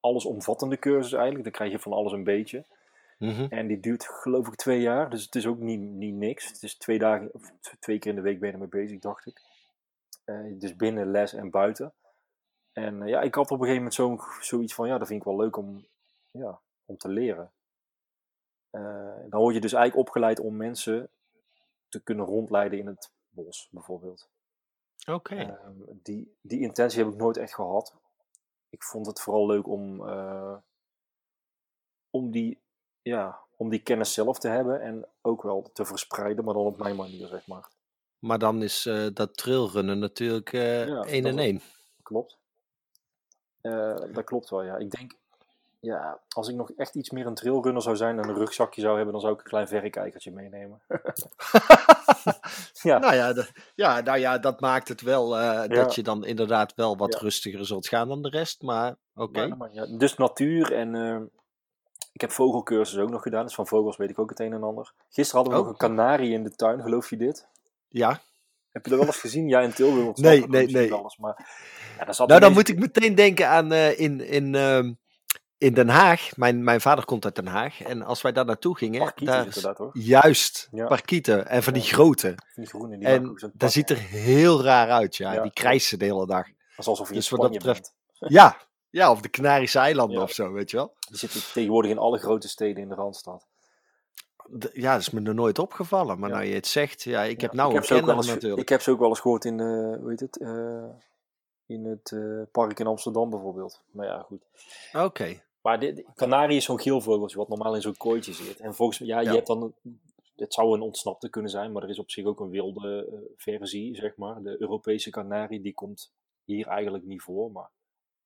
Speaker 3: allesomvattende cursus eigenlijk. Dan krijg je van alles een beetje.
Speaker 2: Mhm.
Speaker 3: En die duurt geloof ik twee jaar, dus het is ook niet, niet niks. Het is twee dagen, of twee keer in de week ben je ermee bezig, dacht ik. Eh, dus binnen les en buiten. En eh, ja, ik had op een gegeven moment zo, zoiets van, ja, dat vind ik wel leuk om, ja, om te leren. Eh, dan word je dus eigenlijk opgeleid om mensen te kunnen rondleiden in het bos, bijvoorbeeld.
Speaker 2: Oké.
Speaker 3: Ehm, die, die intentie heb ik nooit echt gehad. Ik vond het vooral leuk om, eh, om die, ja, om die kennis zelf te hebben en ook wel te verspreiden, maar dan op mijn manier, zeg maar.
Speaker 2: Maar dan is eh, dat trailrunnen natuurlijk eh
Speaker 3: Ja,
Speaker 2: één en één.
Speaker 3: Klopt. Dat klopt wel, ja. Ik denk, ja, als ik nog echt iets meer een trailrunner zou zijn en een rugzakje zou hebben, dan zou ik een klein verrekijkertje meenemen. [laughs] Ja.
Speaker 2: Nou ja, ja, nou ja, dat maakt het wel eh, dat je dan inderdaad wel wat
Speaker 3: Ja.
Speaker 2: rustiger zult gaan dan de rest. Maar oké.
Speaker 3: Ja, dus natuur en eh, ik heb vogelcursus ook nog gedaan, dus van vogels weet ik ook het een en ander. Gisteren hadden we
Speaker 2: Oh.
Speaker 3: nog een kanarie in de tuin, geloof je dit?
Speaker 2: Ja.
Speaker 3: Heb je dat wel eens gezien? Ja, in Tilburg. [laughs]
Speaker 2: Nee, nee, nee.
Speaker 3: eens, maar,
Speaker 2: Nou, dan moet ik meteen denken aan eh, in, in, ehm, in Den Haag. Mijn, mijn vader komt uit Den Haag. En als wij daar naartoe gingen,
Speaker 3: Parkieten
Speaker 2: daar juist
Speaker 3: Ja.
Speaker 2: parkieten en van die grote.
Speaker 3: Van die groene, die
Speaker 2: En dat
Speaker 3: pak,
Speaker 2: ziet er heel raar uit, ja. Die krijsen de hele dag.
Speaker 3: Dat alsof je
Speaker 2: Dus wat dat betreft-
Speaker 3: bent.
Speaker 2: Ja, ja of de Canarische eilanden
Speaker 3: Ja.
Speaker 2: of zo, weet je wel.
Speaker 3: Die zitten tegenwoordig in alle grote steden in de Randstad.
Speaker 2: Ja, dat is me nog nooit opgevallen. Maar
Speaker 3: Ja.
Speaker 2: nou je het zegt, ja, ik heb
Speaker 3: Ja,
Speaker 2: nou
Speaker 3: ik
Speaker 2: een
Speaker 3: heb eens,
Speaker 2: natuurlijk.
Speaker 3: Ik heb ze ook wel eens gehoord in, eh hoe heet het, eh, in het eh, park in Amsterdam bijvoorbeeld. Maar ja, goed.
Speaker 2: Oké.
Speaker 3: Maar de, de kanarie is zo'n geel vogeltje wat normaal in zo'n kooitje zit. En volgens mij, ja,
Speaker 2: Ja.
Speaker 3: je hebt dan, het zou een ontsnapte kunnen zijn, maar er is op zich ook een wilde eh, versie, zeg maar. De Europese kanarie, die komt hier eigenlijk niet voor, maar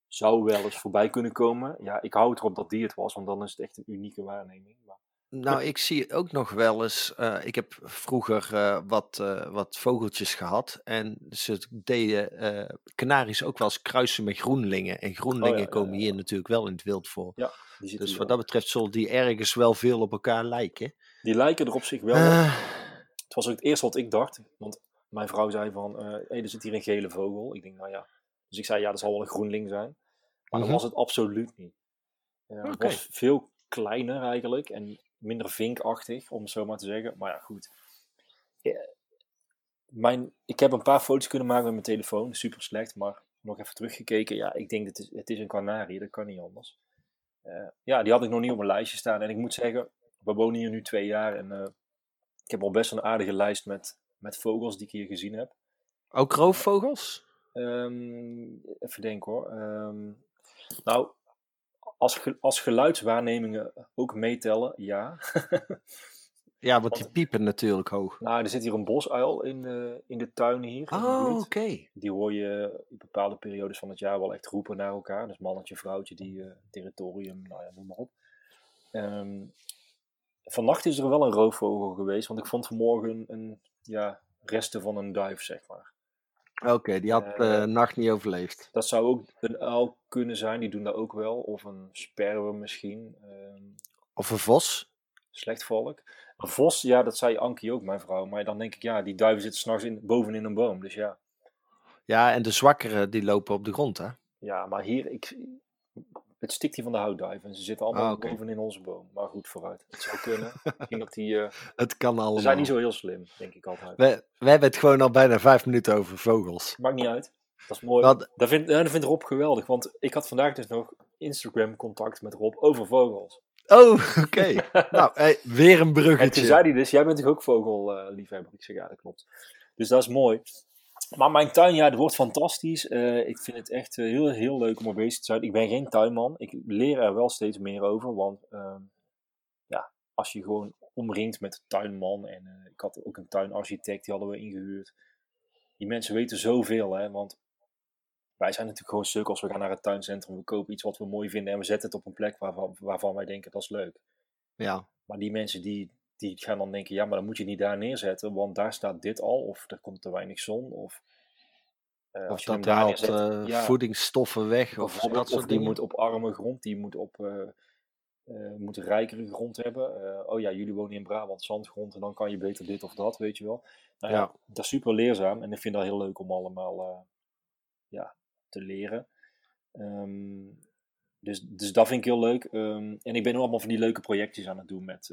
Speaker 3: zou wel eens voorbij kunnen komen. Ja, ik hou erop dat die het was, want dan is het echt een unieke waarneming. Maar,
Speaker 2: Nou, ik zie ook nog wel eens. eh, ik heb vroeger eh, wat, eh, wat vogeltjes gehad. En ze deden kanaries ook wel eens kruisen met groenlingen. En groenlingen
Speaker 3: Oh ja, ja,
Speaker 2: komen
Speaker 3: ja,
Speaker 2: hier
Speaker 3: ja.
Speaker 2: natuurlijk wel in het wild voor.
Speaker 3: die zitten
Speaker 2: Dus wat
Speaker 3: wel.
Speaker 2: dat betreft zullen die ergens wel veel op elkaar lijken.
Speaker 3: Die lijken er op zich wel Het was ook het eerste wat ik dacht. Want mijn vrouw zei van, eh hey, er zit hier een gele vogel. Ik denk, nou ja. Dus ik zei, ja, dat zal wel een groenling zijn. Maar
Speaker 2: Mhm.
Speaker 3: dat was het absoluut niet. Ja, Het was veel kleiner eigenlijk. En minder vinkachtig, om het zo maar te zeggen. Maar ja, goed. Mijn, ik heb een paar foto's kunnen maken met mijn telefoon. Super slecht, maar nog even teruggekeken. Ja, ik denk, het is, het is een kanarie. Dat kan niet anders. Eh, ja, die had ik nog niet op mijn lijstje staan. En ik moet zeggen, we wonen hier nu twee jaar. En eh, ik heb al best een aardige lijst met, met vogels die ik hier gezien heb.
Speaker 2: ook roofvogels?
Speaker 3: Ehm, even denken hoor. Ehm, nou, als, ge- als geluidswaarnemingen ook meetellen, ja. [laughs]
Speaker 2: Ja, want die piepen natuurlijk hoog.
Speaker 3: nou, er zit hier een bosuil in de, in de tuin hier.
Speaker 2: Oh, oké.
Speaker 3: Die hoor je in bepaalde periodes van het jaar wel echt roepen naar elkaar. Dus mannetje, vrouwtje, die eh, territorium, nou ja, noem maar op. Ehm, vannacht is er wel een roofvogel geweest, want ik vond vanmorgen een, een ja, resten van een duif, zeg maar.
Speaker 2: Oké, die had
Speaker 3: Eh,
Speaker 2: de nacht niet overleefd.
Speaker 3: Dat zou ook een uil kunnen zijn, die doen dat ook wel. Of een sperwer misschien. ehm
Speaker 2: Of een vos?
Speaker 3: slechtvalk. Een vos, ja, dat zei Ankie ook, mijn vrouw. Maar dan denk ik, ja, die duiven zitten s'nachts in, boven in een boom. Dus ja,
Speaker 2: Ja, en de zwakkere die lopen op de grond, hè?
Speaker 3: ja maar hier, ik, het stikt hier van de houtduiven. En ze zitten allemaal
Speaker 2: Ah,
Speaker 3: boven in onze boom. Maar goed, vooruit. Het zou kunnen. [laughs] Misschien dat die, eh,
Speaker 2: Het kan allemaal.
Speaker 3: ze zijn niet zo heel slim, denk ik altijd.
Speaker 2: We, we hebben het gewoon al bijna vijf minuten over vogels.
Speaker 3: Maakt niet uit. Dat is mooi.
Speaker 2: Wat-
Speaker 3: Dat, vindt, ja, dat vindt Rob geweldig. Want ik had vandaag dus nog Instagram contact met Rob over vogels.
Speaker 2: Oh, [laughs] oké. nou, hey, weer een
Speaker 3: En toen
Speaker 2: bruggetje.
Speaker 3: zei hij dus, jij bent toch ook vogelliefhebber? ik zeg, ja, dat klopt. Dus dat is mooi. Maar mijn tuin, ja, het wordt fantastisch. Eh, ik vind het echt eh, heel, heel leuk om er bezig te zijn. Ik ben geen tuinman. Ik leer er wel steeds meer over. Want ehm, ja, als je gewoon omringt met een tuinman. En eh, ik had ook een tuinarchitect, die hadden we ingehuurd. Die mensen weten zoveel, hè. Want wij zijn natuurlijk gewoon sukkels. We gaan naar het tuincentrum, we kopen iets wat we mooi vinden. En we zetten het op een plek waarvan, waarvan wij denken, dat is leuk.
Speaker 2: Ja,
Speaker 3: Maar die mensen die, die gaan dan denken, ja, maar dan moet je niet daar neerzetten, want daar staat dit al, of er komt te weinig zon, of... eh,
Speaker 2: of dat
Speaker 3: daar
Speaker 2: haalt eh,
Speaker 3: ja,
Speaker 2: voedingsstoffen weg. Of dat soort
Speaker 3: of die
Speaker 2: dingen.
Speaker 3: moet op arme grond, die moet op... eh moet rijkere grond hebben. Oh ja, jullie wonen in Brabant, zandgrond, en dan kan je beter dit of dat, weet je wel. Nou ja,
Speaker 2: Ja.
Speaker 3: dat is super leerzaam en ik vind dat heel leuk om allemaal ja, te leren. Ehm, dus, dus dat vind ik heel leuk. Ehm, en ik ben ook allemaal van die leuke projectjes aan het doen met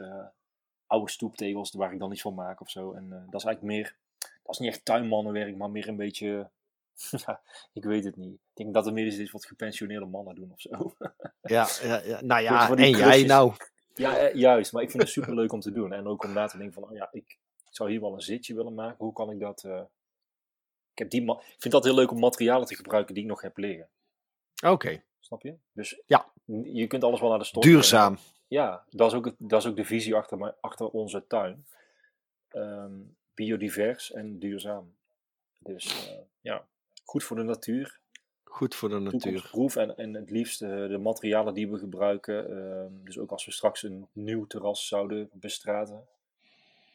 Speaker 3: oude stoeptegels waar ik dan iets van maak of zo. En eh, dat is eigenlijk meer, dat is niet echt tuinmannenwerk, maar meer een beetje, [laughs] ja, ik weet het niet. Ik denk dat het meer iets is wat gepensioneerde mannen doen of zo.
Speaker 2: Ja, ja, ja, nou [laughs] ja, en jij nou.
Speaker 3: ja, eh, juist. Maar ik vind het super leuk om te doen. En ook om na te denken van, oh ja, ik zou hier wel een zitje willen maken. Hoe kan ik dat... eh, ik, heb die ik vind dat heel leuk om materialen te gebruiken die ik nog heb liggen.
Speaker 2: Oké,
Speaker 3: Snap je? Dus
Speaker 2: Ja.
Speaker 3: je kunt alles wel naar de stok
Speaker 2: duurzaam.
Speaker 3: Ja, dat is ook, het, dat is ook de visie achter, mijn, achter onze tuin. Ehm, biodivers en duurzaam. Dus eh, ja, goed voor de natuur.
Speaker 2: Goed voor de natuur.
Speaker 3: Toekomstproef en, en het liefst eh, de materialen die we gebruiken. ehm, dus ook als we straks een nieuw terras zouden bestraten.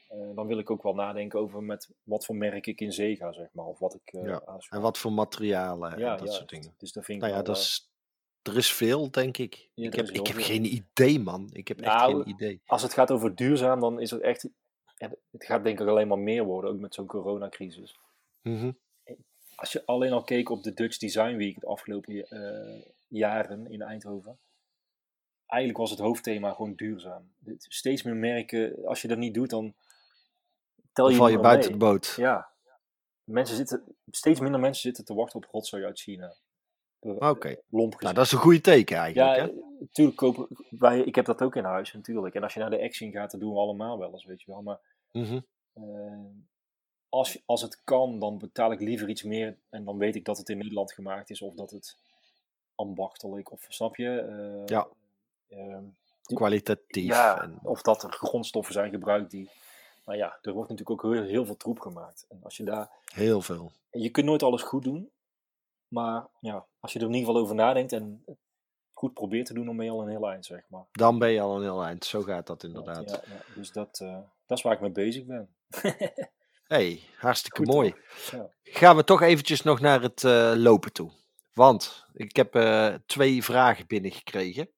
Speaker 3: eh, dan wil ik ook wel nadenken over met wat voor merk ik in zee ga, zeg maar. Of wat ik
Speaker 2: Ja. En wat voor materialen en
Speaker 3: Ja,
Speaker 2: dat
Speaker 3: juist.
Speaker 2: soort dingen.
Speaker 3: Dus dat vind ik
Speaker 2: Nou ja, dat is, er is veel, denk ik.
Speaker 3: Ja,
Speaker 2: ik heb, ik geen idee, man. Ik heb echt
Speaker 3: Nou,
Speaker 2: geen idee.
Speaker 3: als het gaat over duurzaam, dan is het echt. het gaat denk ik alleen maar meer worden, ook met zo'n coronacrisis.
Speaker 2: Mhm.
Speaker 3: Als je alleen al keek op de Dutch Design Week de afgelopen eh, jaren in Eindhoven. Eigenlijk was het hoofdthema gewoon duurzaam. Steeds meer merken, als je dat niet doet, dan tel
Speaker 2: Dan
Speaker 3: je,
Speaker 2: val je buiten de boot.
Speaker 3: Ja. Mensen zitten, steeds minder mensen zitten te wachten op rotzooi uit China.
Speaker 2: Oké.
Speaker 3: Lomp
Speaker 2: Nou, dat is een goede teken eigenlijk.
Speaker 3: Ja,
Speaker 2: hè?
Speaker 3: natuurlijk kopen wij, ik heb dat ook in huis natuurlijk. En als je naar de Action gaat, dat doen we allemaal wel eens, weet je wel. Maar
Speaker 2: Mhm.
Speaker 3: eh, als, als het kan, dan betaal ik liever iets meer. En dan weet ik dat het in Nederland gemaakt is of dat het ambachtelijk, of snap je? Eh,
Speaker 2: Ja.
Speaker 3: ehm,
Speaker 2: Kwalitatief.
Speaker 3: ja,
Speaker 2: en-
Speaker 3: of dat er grondstoffen zijn gebruikt die. Nou ja, er wordt natuurlijk ook heel, heel veel troep gemaakt. En als je daar.
Speaker 2: heel veel.
Speaker 3: Je kunt nooit alles goed doen. Maar ja, als je er in ieder geval over nadenkt en goed probeert te doen, dan ben je al een heel eind, zeg maar.
Speaker 2: Dan ben je al een heel eind. Zo gaat dat inderdaad.
Speaker 3: Ja, ja, dus dat, eh, dat is waar ik mee bezig ben. [laughs]
Speaker 2: hey, hartstikke
Speaker 3: Goed,
Speaker 2: mooi.
Speaker 3: Ja.
Speaker 2: Gaan we toch eventjes nog naar het eh, lopen toe. Want ik heb eh, twee vragen binnengekregen.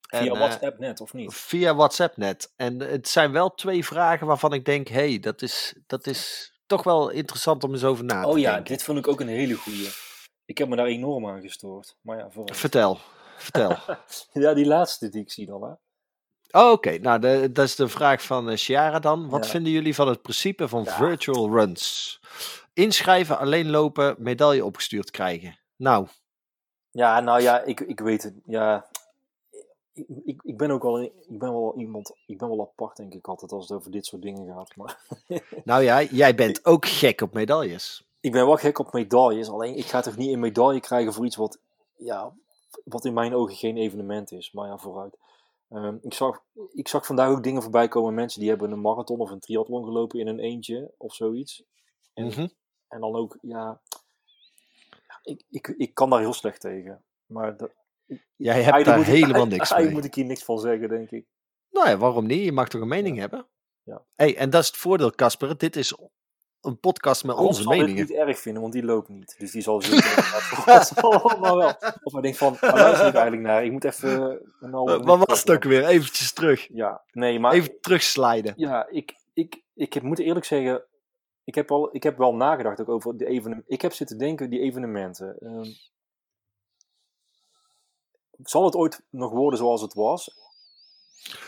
Speaker 3: Via
Speaker 2: En,
Speaker 3: WhatsApp net, of niet?
Speaker 2: Via WhatsApp net. En het zijn wel twee vragen waarvan ik denk, hé, hey, dat, is, dat is toch wel interessant om eens over na te
Speaker 3: Oh ja,
Speaker 2: denken.
Speaker 3: dit vond ik ook een hele goeie. Ik heb me daar enorm aan gestoord. Maar ja.
Speaker 2: Vertel, vertel. [laughs]
Speaker 3: Ja, die laatste die ik zie dan, hè.
Speaker 2: Oh, Oké, nou de, dat is de vraag van uh, Ciara dan. Wat
Speaker 3: Ja.
Speaker 2: vinden jullie van het principe van
Speaker 3: Ja.
Speaker 2: virtual runs? Inschrijven, alleen lopen, medaille opgestuurd krijgen. Nou,
Speaker 3: Ja, nou ja, ik, ik weet het. Ja, ik, ik, ik ben ook wel, ik ben wel iemand, ik ben wel apart denk ik altijd als het over dit soort dingen gaat. Maar
Speaker 2: nou ja, jij bent [laughs] ook gek op medailles.
Speaker 3: Ik ben wel gek op medailles. Alleen ik ga toch niet een medaille krijgen voor iets wat, ja, wat in mijn ogen geen evenement is. Maar ja, vooruit. Ehm, ik, zag, ik zag vandaag ook dingen voorbij komen. Mensen die hebben een marathon of een triathlon gelopen in een eentje of zoiets. En,
Speaker 2: Mhm.
Speaker 3: en dan ook, ja, ik, ik, ik kan daar heel slecht tegen. Maar dat,
Speaker 2: Jij hebt daar
Speaker 3: moet
Speaker 2: helemaal niks
Speaker 3: eigenlijk
Speaker 2: mee.
Speaker 3: moet ik hier niks van zeggen, denk ik.
Speaker 2: Nou ja, waarom niet? Je mag toch een mening hebben?
Speaker 3: Ja.
Speaker 2: Hey, en dat is het voordeel, Casper. Dit is een podcast met onze
Speaker 3: zal het
Speaker 2: meningen.
Speaker 3: niet erg vinden, want die loopt niet. Dus die zal zeker [laughs] wel. Of hij denkt van, waar luister ik eigenlijk naar? Ik moet even minuut
Speaker 2: Wat was het ook weer? Eventjes terug.
Speaker 3: Ja, nee, maar
Speaker 2: Even terugsliden.
Speaker 3: ja, ik, ik, ik moet eerlijk zeggen, ik heb, al, ik heb wel nagedacht ook over de evenementen. Ik heb zitten denken, die evenementen. ehm, zal het ooit nog worden zoals het was?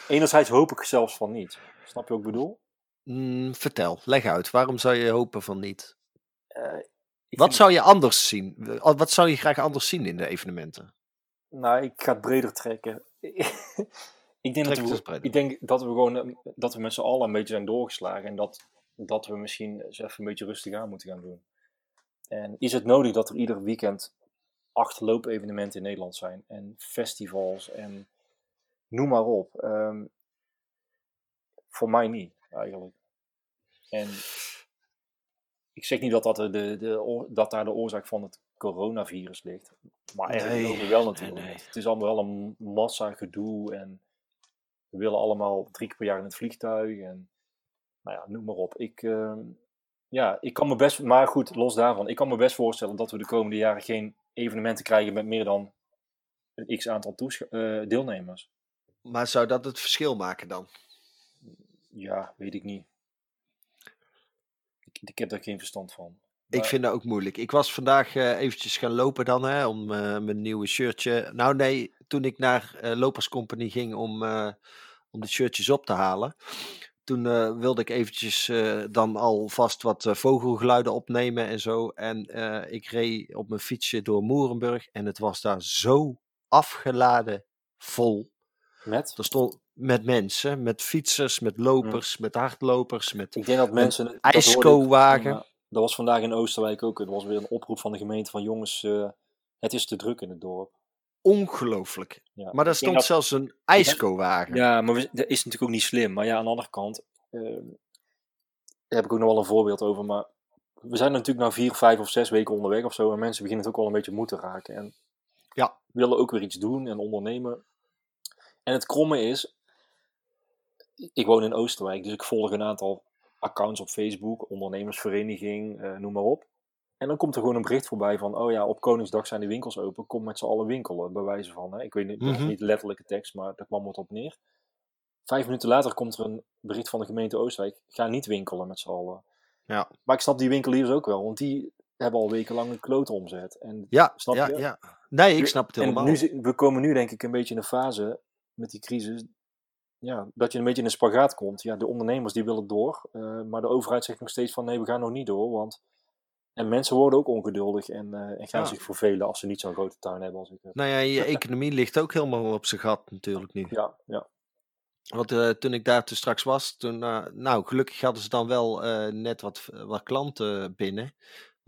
Speaker 3: Enerzijds hoop ik zelfs van niet. Snap je wat ik bedoel?
Speaker 2: Mm, vertel, leg uit. Waarom zou je hopen van niet?
Speaker 3: Eh,
Speaker 2: Wat zou je anders zien? Wat zou je graag anders zien in de evenementen?
Speaker 3: Nou, ik ga het breder trekken. [laughs] ik, denk dat we, ik denk dat we gewoon eh, dat we met z'n allen een beetje zijn doorgeslagen en dat, dat we misschien eens even een beetje rustig aan moeten gaan doen. En is het nodig dat er ieder weekend acht loopevenementen in Nederland zijn en festivals en noem maar op? Ehm, voor mij niet, eigenlijk. En ik zeg niet dat, dat, de, de, dat daar de oorzaak van het coronavirus ligt. Maar ergens
Speaker 2: Nee,
Speaker 3: wel natuurlijk.
Speaker 2: nee, nee.
Speaker 3: Het is allemaal wel een massa gedoe en we willen allemaal drie keer per jaar in het vliegtuig en nou ja, noem maar op. Ik, ehm, ja, ik kan me best, maar goed, los daarvan, ik kan me best voorstellen dat we de komende jaren geen evenementen krijgen met meer dan een x aantal eh, deelnemers.
Speaker 2: Maar zou dat het verschil maken dan?
Speaker 3: Ja, weet ik niet. Ik, heb daar geen verstand van.
Speaker 2: Ik vind dat ook moeilijk. Ik was vandaag eh, eventjes gaan lopen dan, hè, om eh, mijn nieuwe shirtje. Nou nee, toen ik naar eh Lopers Company ging om, om de shirtjes op te halen. Toen wilde ik eventjes dan alvast wat vogelgeluiden opnemen en zo. En ik reed op mijn fietsje door Moerenburg en het was daar zo afgeladen vol.
Speaker 3: Met?
Speaker 2: Er stond met mensen, met fietsers, met lopers, met hardlopers, met
Speaker 3: Ik denk dat mensen... dat
Speaker 2: ijsko-wagen.
Speaker 3: Ja, dat was vandaag in Oosterwijk ook. Er was weer een oproep van de gemeente van jongens, eh, het is te druk in het dorp.
Speaker 2: ongelooflijk.
Speaker 3: Ja.
Speaker 2: Maar daar stond
Speaker 3: dat-
Speaker 2: zelfs een ijsko-wagen.
Speaker 3: Ja, maar we- dat is natuurlijk ook niet slim. Maar ja, aan de andere kant, eh, daar heb ik ook nog wel een voorbeeld over. Maar we zijn natuurlijk nou vier, vijf of zes weken onderweg of zo. En mensen beginnen het ook wel een beetje moe te raken. En
Speaker 2: Ja.
Speaker 3: willen ook weer iets doen en ondernemen. En het kromme is, ik woon in Oosterwijk, dus ik volg een aantal accounts op Facebook, ondernemersvereniging, eh, noem maar op. En dan komt er gewoon een bericht voorbij van, oh ja, op Koningsdag zijn de winkels open, kom met z'n allen winkelen, bij wijze van. Hè. Ik weet niet,
Speaker 2: Mhm.
Speaker 3: niet letterlijke tekst, maar daar kwam wat op neer. Vijf minuten later komt er een bericht van de gemeente Oosterwijk, ga niet winkelen met z'n allen.
Speaker 2: Ja.
Speaker 3: Maar ik snap die winkeliers ook wel, want die hebben al wekenlang een klote omzet. En
Speaker 2: Ja,
Speaker 3: Snap
Speaker 2: ja,
Speaker 3: je?
Speaker 2: ja. Nee, ik snap het helemaal.
Speaker 3: en nu, we komen nu denk ik een beetje in een fase met die crisis. Ja, dat je een beetje in een spagaat komt. Ja, de ondernemers die willen door. eh, maar de overheid zegt nog steeds van nee, we gaan nog niet door. Want... En mensen worden ook ongeduldig en, eh, en gaan
Speaker 2: Ja.
Speaker 3: zich vervelen als ze niet zo'n grote tuin hebben als ik heb.
Speaker 2: Nou ja, je [laughs] economie ligt ook helemaal op zijn gat natuurlijk nu.
Speaker 3: Ja, ja.
Speaker 2: Want eh, toen ik daar toen straks was, toen, eh, nou gelukkig hadden ze dan wel eh, net wat, wat klanten binnen.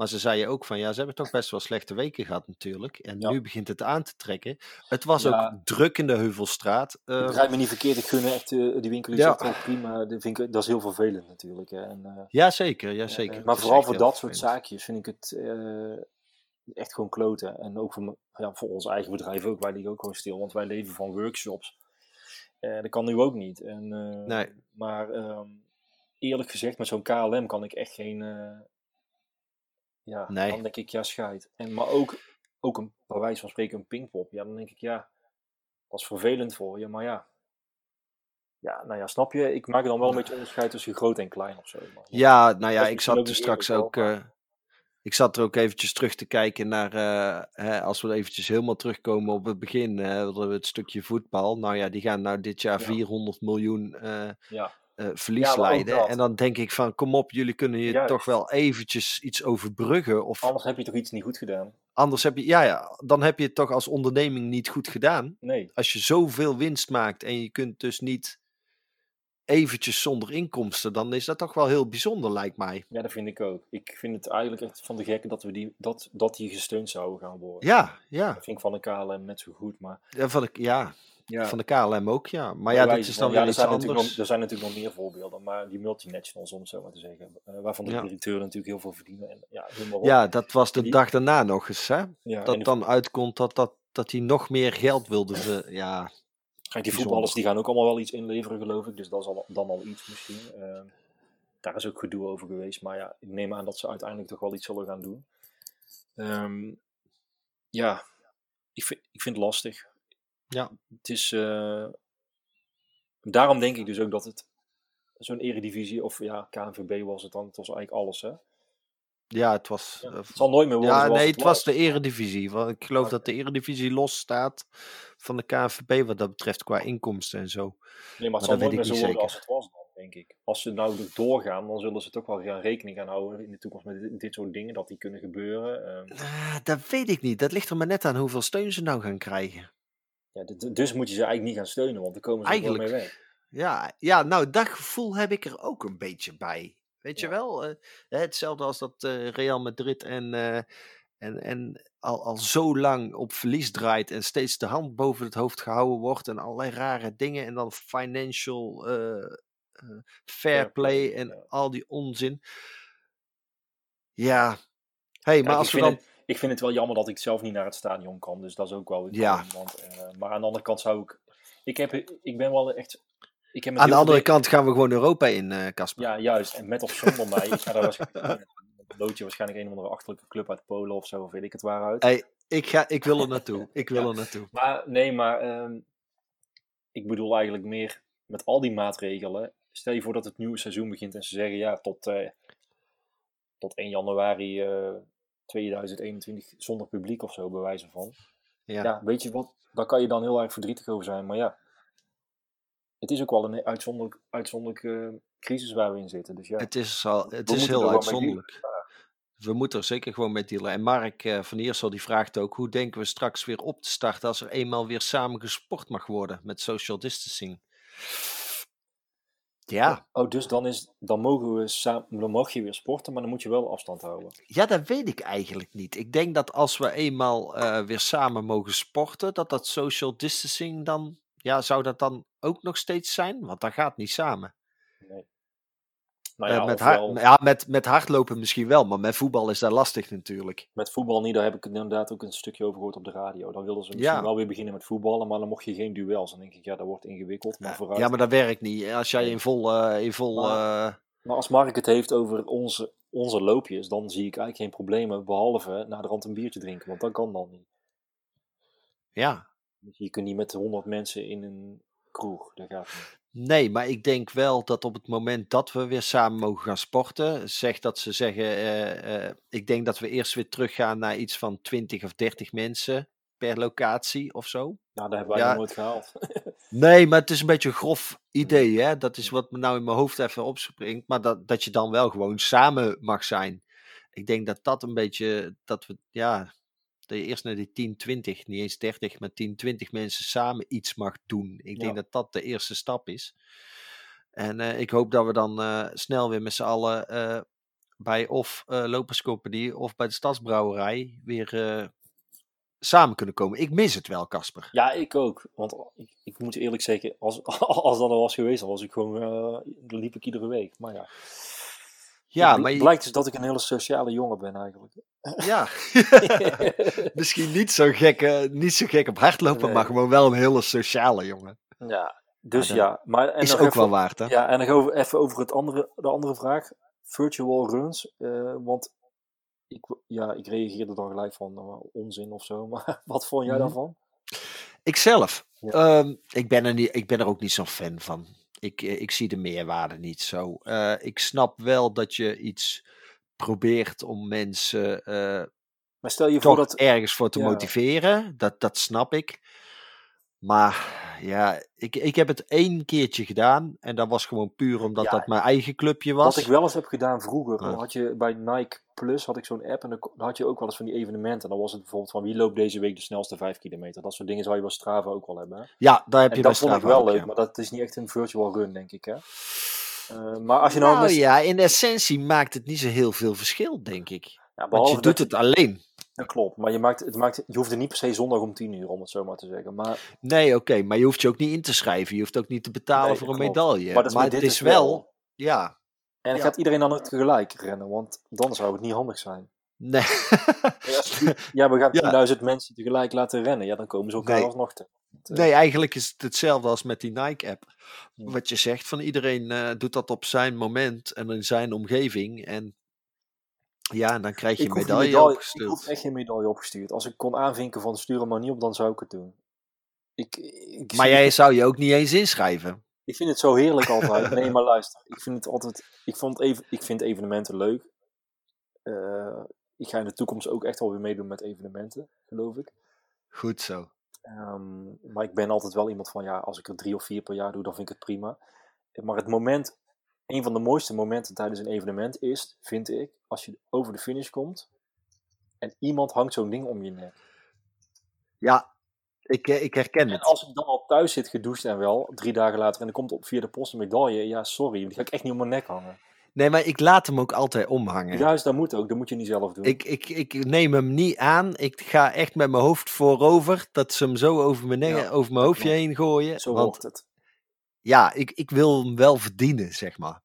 Speaker 2: Maar ze zeiden ook van ja, ze hebben toch best wel slechte weken gehad natuurlijk. En
Speaker 3: Ja.
Speaker 2: nu begint het aan te trekken. Het was
Speaker 3: Ja.
Speaker 2: ook druk in de Heuvelstraat. Eh,
Speaker 3: Begrijp me niet verkeerd, ik gun echt eh, die winkeliers
Speaker 2: Ja.
Speaker 3: wel prima. Dat, vind ik, dat is heel vervelend natuurlijk. Hè. En, eh,
Speaker 2: ja, zeker. Ja, zeker.
Speaker 3: Eh,
Speaker 2: Het
Speaker 3: maar vooral voor dat soort zaakjes vind ik het echt gewoon kloten. En ook voor, ja, voor ons eigen bedrijf ook. Wij liggen ook gewoon stil, want wij leven van workshops. Dat kan nu ook niet. En,
Speaker 2: Nee.
Speaker 3: Maar ehm, eerlijk gezegd, met zo'n KLM kan ik echt geen... ja,
Speaker 2: Nee.
Speaker 3: dan denk ik, ja, scheid. En, maar ook, ook een, bij wijze van spreken een pingpop. Ja, dan denk ik, ja, dat is vervelend voor je, maar ja. Ja, nou ja, snap je? Ik maak dan wel een beetje onderscheid tussen groot en klein of zo. Maar,
Speaker 2: Ja, nou ja, ik zat
Speaker 3: ook
Speaker 2: er straks ook.
Speaker 3: hoor,
Speaker 2: eh, ik zat er ook eventjes terug te kijken naar. eh, hè, als we eventjes helemaal terugkomen op het begin. eh, hadden we het stukje voetbal. Nou ja, die gaan nou dit jaar
Speaker 3: Ja.
Speaker 2: 400 miljoen eh,
Speaker 3: ja.
Speaker 2: Eh, verlies
Speaker 3: Ja,
Speaker 2: leiden. En dan denk ik van, kom op, jullie kunnen je
Speaker 3: Juist.
Speaker 2: toch wel eventjes iets overbruggen. Of
Speaker 3: Anders heb je toch iets niet goed gedaan?
Speaker 2: anders heb je, ja, ja, dan heb je het toch als onderneming niet goed gedaan.
Speaker 3: Nee.
Speaker 2: Als je zoveel winst maakt en je kunt dus niet eventjes zonder inkomsten, dan is dat toch wel heel bijzonder, lijkt mij.
Speaker 3: Ja, dat vind ik ook. Ik vind het eigenlijk echt van de gekke dat, we die, dat, dat die gesteund zouden gaan worden.
Speaker 2: Ja, ja.
Speaker 3: Dat vind ik van de KLM net zo goed. Maar
Speaker 2: Ja, van de, ja,
Speaker 3: ja,
Speaker 2: van de KLM ook, ja. Maar ja, dit
Speaker 3: wijze
Speaker 2: is dan
Speaker 3: ja,
Speaker 2: weer
Speaker 3: er
Speaker 2: iets
Speaker 3: zijn natuurlijk
Speaker 2: anders.
Speaker 3: Nog, er zijn natuurlijk nog meer voorbeelden. Maar die multinationals, om het zo maar te zeggen. eh, waarvan de
Speaker 2: Ja.
Speaker 3: directeuren natuurlijk heel veel verdienen. En, ja.
Speaker 2: Ja, dat was de
Speaker 3: Die-
Speaker 2: dag daarna nog eens, hè? Dat dan uitkomt dat, dat, dat hij nog meer geld wilde. Ze, [laughs] ja,
Speaker 3: Kijk, die voetballers die gaan ook allemaal wel iets inleveren, geloof ik. Dus dat is al, dan al iets misschien. Ehm, daar is ook gedoe over geweest. Maar ja, ik neem aan dat ze uiteindelijk toch wel iets zullen gaan doen. Ehm, ja, ik vind, ik vind het lastig.
Speaker 2: Ja.
Speaker 3: Het is... eh, daarom denk ik dus ook dat het zo'n eredivisie, of ja, KNVB was het dan. Het was eigenlijk alles, hè.
Speaker 2: ja, het was...
Speaker 3: Ja,
Speaker 2: eh,
Speaker 3: het zal nooit meer worden
Speaker 2: ja, nee,
Speaker 3: het
Speaker 2: het was de eredivisie. Want ik geloof dat de eredivisie los staat van de KNVB wat dat betreft qua inkomsten en zo.
Speaker 3: Nee, maar
Speaker 2: Maar
Speaker 3: het zal
Speaker 2: dat
Speaker 3: nooit meer zo worden als het was dan, denk ik. Als ze nou doorgaan, dan zullen ze toch wel gaan rekening gaan houden in de toekomst met dit, dit soort dingen, dat die kunnen gebeuren. Ehm,
Speaker 2: Ah, dat weet ik niet. Dat ligt er maar net aan hoeveel steun ze nou gaan krijgen.
Speaker 3: Ja, dus moet je ze eigenlijk niet gaan steunen, want dan komen ze er wel mee
Speaker 2: Eigenlijk.
Speaker 3: weg.
Speaker 2: Ja, ja, nou, dat gevoel heb ik er ook een beetje bij. Weet je wel? eh, hetzelfde als dat eh, Real Madrid en, eh, en, en al, al zo lang op verlies draait en steeds de hand boven het hoofd gehouden wordt en allerlei rare dingen en dan financial fair play en
Speaker 3: ja.
Speaker 2: al die onzin. Ja, hey, maar als we dan.
Speaker 3: het, ik vind het wel jammer dat ik zelf niet naar het stadion kan, dus dat is ook wel weer
Speaker 2: Ja.
Speaker 3: Want, eh, maar aan de andere kant zou ik... Ik, heb, ik ben wel echt... Ik heb
Speaker 2: Aan de andere kant gaan we gewoon Europa in, eh, Casper.
Speaker 3: Ja, juist. En met of zonder mij. Ik ga daar waarschijnlijk... [laughs] lood je waarschijnlijk een of andere achterlijke club uit Polen of zo, of weet ik het waaruit.
Speaker 2: Hey, ik, ga, ik wil er naartoe. Ik wil [laughs]
Speaker 3: Ja.
Speaker 2: er naartoe.
Speaker 3: Maar nee, maar ehm, ik bedoel eigenlijk meer met al die maatregelen. Stel je voor dat het nieuwe seizoen begint en ze zeggen ja, tot, eh, tot 1 januari 2021 zonder publiek of zo, bij wijze van.
Speaker 2: Ja.
Speaker 3: Ja. weet je wat, daar kan je dan heel erg verdrietig over zijn. Maar ja, het is ook wel een uitzonderlijk, uitzonderlijke crisis waar we in zitten. Dus ja,
Speaker 2: Het is, al, het is heel uitzonderlijk. We moeten er zeker gewoon mee dealen. En Mark eh, van Iersel die vraagt ook: hoe denken we straks weer op te starten als er eenmaal weer samen gesport mag worden met social distancing? Ja,
Speaker 3: Oh, dus dan, is, dan, mogen we samen, dan mag je weer sporten, maar dan moet je wel afstand houden.
Speaker 2: ja, dat weet ik eigenlijk niet. Ik denk dat als we eenmaal eh, weer samen mogen sporten, dat dat social distancing dan, ja, zou dat dan ook nog steeds zijn? Want dat gaat niet samen.
Speaker 3: Nou
Speaker 2: Eh,
Speaker 3: ja,
Speaker 2: met,
Speaker 3: ofwel-
Speaker 2: hard- ja met, met hardlopen misschien wel, maar met voetbal is dat lastig natuurlijk.
Speaker 3: Met voetbal niet, daar heb ik inderdaad ook een stukje over gehoord op de radio. Dan wilden ze misschien
Speaker 2: Ja.
Speaker 3: wel weer beginnen met voetballen, maar dan mocht je geen duels. Dan denk ik, ja, dat wordt ingewikkeld, maar vooruit.
Speaker 2: Ja, maar dat werkt niet. Als jij in vol, eh, in vol
Speaker 3: Maar-
Speaker 2: eh,
Speaker 3: Maar als Mark het heeft over onze, onze loopjes, dan zie ik eigenlijk geen problemen, behalve na de rand een biertje drinken, want dat kan dan niet.
Speaker 2: ja,
Speaker 3: Je kunt niet met honderd mensen in een kroeg, dat gaat niet.
Speaker 2: Nee, maar ik denk wel dat op het moment dat we weer samen mogen gaan sporten, zegt dat ze zeggen, eh, eh, ik denk dat we eerst weer teruggaan naar iets van 20 of 30 mensen per locatie of zo.
Speaker 3: Nou, dat hebben wij
Speaker 2: Ja.
Speaker 3: nog nooit gehaald. [laughs]
Speaker 2: Nee, maar het is een beetje een grof idee, hè? Dat is wat me nou in mijn hoofd even opspringt, maar dat, dat je dan wel gewoon samen mag zijn. Ik denk dat dat een beetje, dat we, ja, dat je eerst naar die 10, 20, niet eens 30, maar 10, 20 mensen samen iets mag doen. Ik denk
Speaker 3: Ja.
Speaker 2: dat dat de eerste stap is. En eh, ik hoop dat we dan eh, snel weer met z'n allen eh, bij of Lopers Company of bij de Stadsbrouwerij weer samen kunnen komen. Ik mis het wel, Casper.
Speaker 3: Ja, ik ook. Want ik, ik moet eerlijk zeggen, als, [laughs] als dat er was geweest, dan was ik gewoon, liep ik iedere week. Maar ja,
Speaker 2: Ja,
Speaker 3: het
Speaker 2: maar je-
Speaker 3: blijkt dus dat ik een hele sociale jongen ben eigenlijk.
Speaker 2: Ja, [laughs] misschien niet zo gek, eh, niet zo gek op hardlopen,
Speaker 3: Nee.
Speaker 2: maar gewoon wel een hele sociale jongen.
Speaker 3: ja, dus ja. Maar, en
Speaker 2: Is ook
Speaker 3: even-
Speaker 2: wel waard, hè?
Speaker 3: Ja, en dan we even over het andere, de andere vraag. Virtual runs. eh, want ik, ja, ik reageerde dan gelijk van eh, onzin of zo. [laughs] Maar wat vond jij
Speaker 2: Mhm.
Speaker 3: daarvan?
Speaker 2: Ikzelf,
Speaker 3: Ja.
Speaker 2: ehm, ik, ben er niet, ik ben er ook niet zo'n fan van. Ik, eh, ik zie de meerwaarde niet zo. Eh, ik snap wel dat je iets probeert om mensen eh,
Speaker 3: Maar stel je voor dat...
Speaker 2: ergens voor te
Speaker 3: ja.
Speaker 2: motiveren. Dat, dat snap ik. Maar ja, ik, ik heb het één keertje gedaan. En dat was gewoon puur omdat
Speaker 3: Ja,
Speaker 2: dat mijn eigen clubje was.
Speaker 3: Wat ik wel eens heb gedaan vroeger, dan had je bij Nike Plus had ik zo'n app en dan had je ook wel eens van die evenementen. Dan was het bijvoorbeeld van wie loopt deze week de snelste 5 kilometer. Dat soort dingen zou je bij Strava ook wel hebben. Hè?
Speaker 2: Ja, daar heb je
Speaker 3: En
Speaker 2: bij
Speaker 3: dat vond ik
Speaker 2: Strava
Speaker 3: wel
Speaker 2: ook,
Speaker 3: leuk,
Speaker 2: ja.
Speaker 3: maar dat is niet echt een virtual run, denk ik. Hè? Eh, maar als je nou,
Speaker 2: Nou
Speaker 3: met-
Speaker 2: ja, in essentie maakt het niet zo heel veel verschil, denk ik.
Speaker 3: ja,
Speaker 2: Want je doet het alleen.
Speaker 3: Klopt, maar je, maakt, het maakt, je hoeft er niet per se zondag om 10 uur, om het zo maar te zeggen. Maar,
Speaker 2: Nee, oké, maar je hoeft je ook niet in te schrijven. Je hoeft ook niet te betalen
Speaker 3: Nee,
Speaker 2: voor een
Speaker 3: klopt.
Speaker 2: medaille.
Speaker 3: maar,
Speaker 2: Maar,
Speaker 3: dit
Speaker 2: is wel, ja.
Speaker 3: En
Speaker 2: Ja.
Speaker 3: gaat iedereen dan ook tegelijk rennen? Want dan zou het niet handig zijn.
Speaker 2: Nee. [laughs]
Speaker 3: Ja, we gaan
Speaker 2: Ja.
Speaker 3: 10.000 mensen tegelijk laten rennen. Ja, dan komen ze elkaar
Speaker 2: Nee.
Speaker 3: alsnog te.
Speaker 2: nee, eigenlijk is het hetzelfde als met die Nike-app. Wat je zegt, van iedereen eh, doet dat op zijn moment en in zijn omgeving. En ja, dan krijg je een medaille
Speaker 3: medaille, ik
Speaker 2: opgestuurd.
Speaker 3: hoef echt geen medaille opgestuurd. Als ik kon aanvinken van stuur hem maar niet op, dan zou ik het doen. Ik, ik,
Speaker 2: Maar jij zou je ook niet eens inschrijven.
Speaker 3: ik vind het zo heerlijk altijd. [laughs] Nee, maar luister. Ik vind het altijd. Ik, vond even, ik vind evenementen leuk. Eh, ik ga in de toekomst ook echt wel weer meedoen met evenementen, geloof ik.
Speaker 2: Goed zo.
Speaker 3: Ehm, maar ik ben altijd wel iemand van, ja, als ik er drie of vier per jaar doe, dan vind ik het prima. Maar het moment, een van de mooiste momenten tijdens een evenement is, vind ik, als je over de finish komt en iemand hangt zo'n ding om je nek.
Speaker 2: Ja, ik, eh, ik herken
Speaker 3: En
Speaker 2: het.
Speaker 3: als ik dan al thuis zit gedoucht en wel, drie dagen later, en er komt op via de post een medaille, ja, sorry, die ga ik echt niet om mijn nek hangen.
Speaker 2: Nee, maar ik laat hem ook altijd omhangen.
Speaker 3: Juist, dat moet ook, dat moet je niet zelf doen.
Speaker 2: Ik, ik, ik neem hem niet aan. Ik ga echt met mijn hoofd voorover. Dat ze hem zo over mijn, nek,
Speaker 3: Ja,
Speaker 2: over mijn hoofdje heen gooien.
Speaker 3: Zo
Speaker 2: Want
Speaker 3: hoort het.
Speaker 2: Ja, ik, ik wil hem wel verdienen, zeg maar.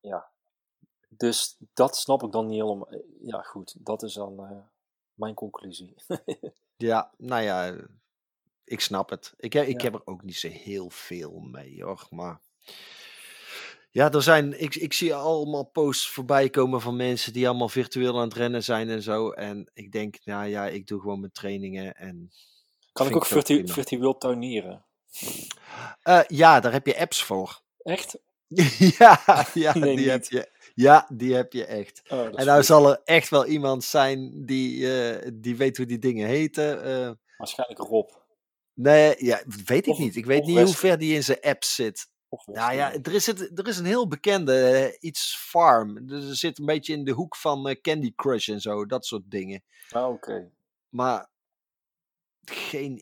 Speaker 3: Dus dat snap ik dan niet helemaal. Ja, goed, dat is dan eh, mijn conclusie. [laughs]
Speaker 2: Ja, nou ja, ik snap het. Ik, heb, ik
Speaker 3: Ja.
Speaker 2: heb er ook niet zo heel veel mee, hoor. Maar ja, er zijn, ik, ik zie allemaal posts voorbij komen van mensen die allemaal virtueel aan het rennen zijn en zo. En ik denk, nou ja, ik doe gewoon mijn trainingen en...
Speaker 3: Kan ik ook
Speaker 2: wel
Speaker 3: virtu
Speaker 2: prima.
Speaker 3: virtueel tuinieren?
Speaker 2: Eh, ja, daar heb je apps voor.
Speaker 3: Echt? [laughs]
Speaker 2: ja, ja, [laughs]
Speaker 3: Nee,
Speaker 2: die heb je. Ja, die heb je echt.
Speaker 3: Oh,
Speaker 2: En nou
Speaker 3: goed.
Speaker 2: zal er echt wel iemand zijn die, eh, die weet hoe die dingen heten. eh,
Speaker 3: Waarschijnlijk Rob.
Speaker 2: nee, ja, weet ik
Speaker 3: Of-
Speaker 2: niet. Ik weet niet hoe ver die in zijn app zit. Nou ja, er is, het, er is een heel bekende, iets farm. Dus er zit een beetje in de hoek van Candy Crush en zo, dat soort dingen.
Speaker 3: Ah, oké.
Speaker 2: Maar geen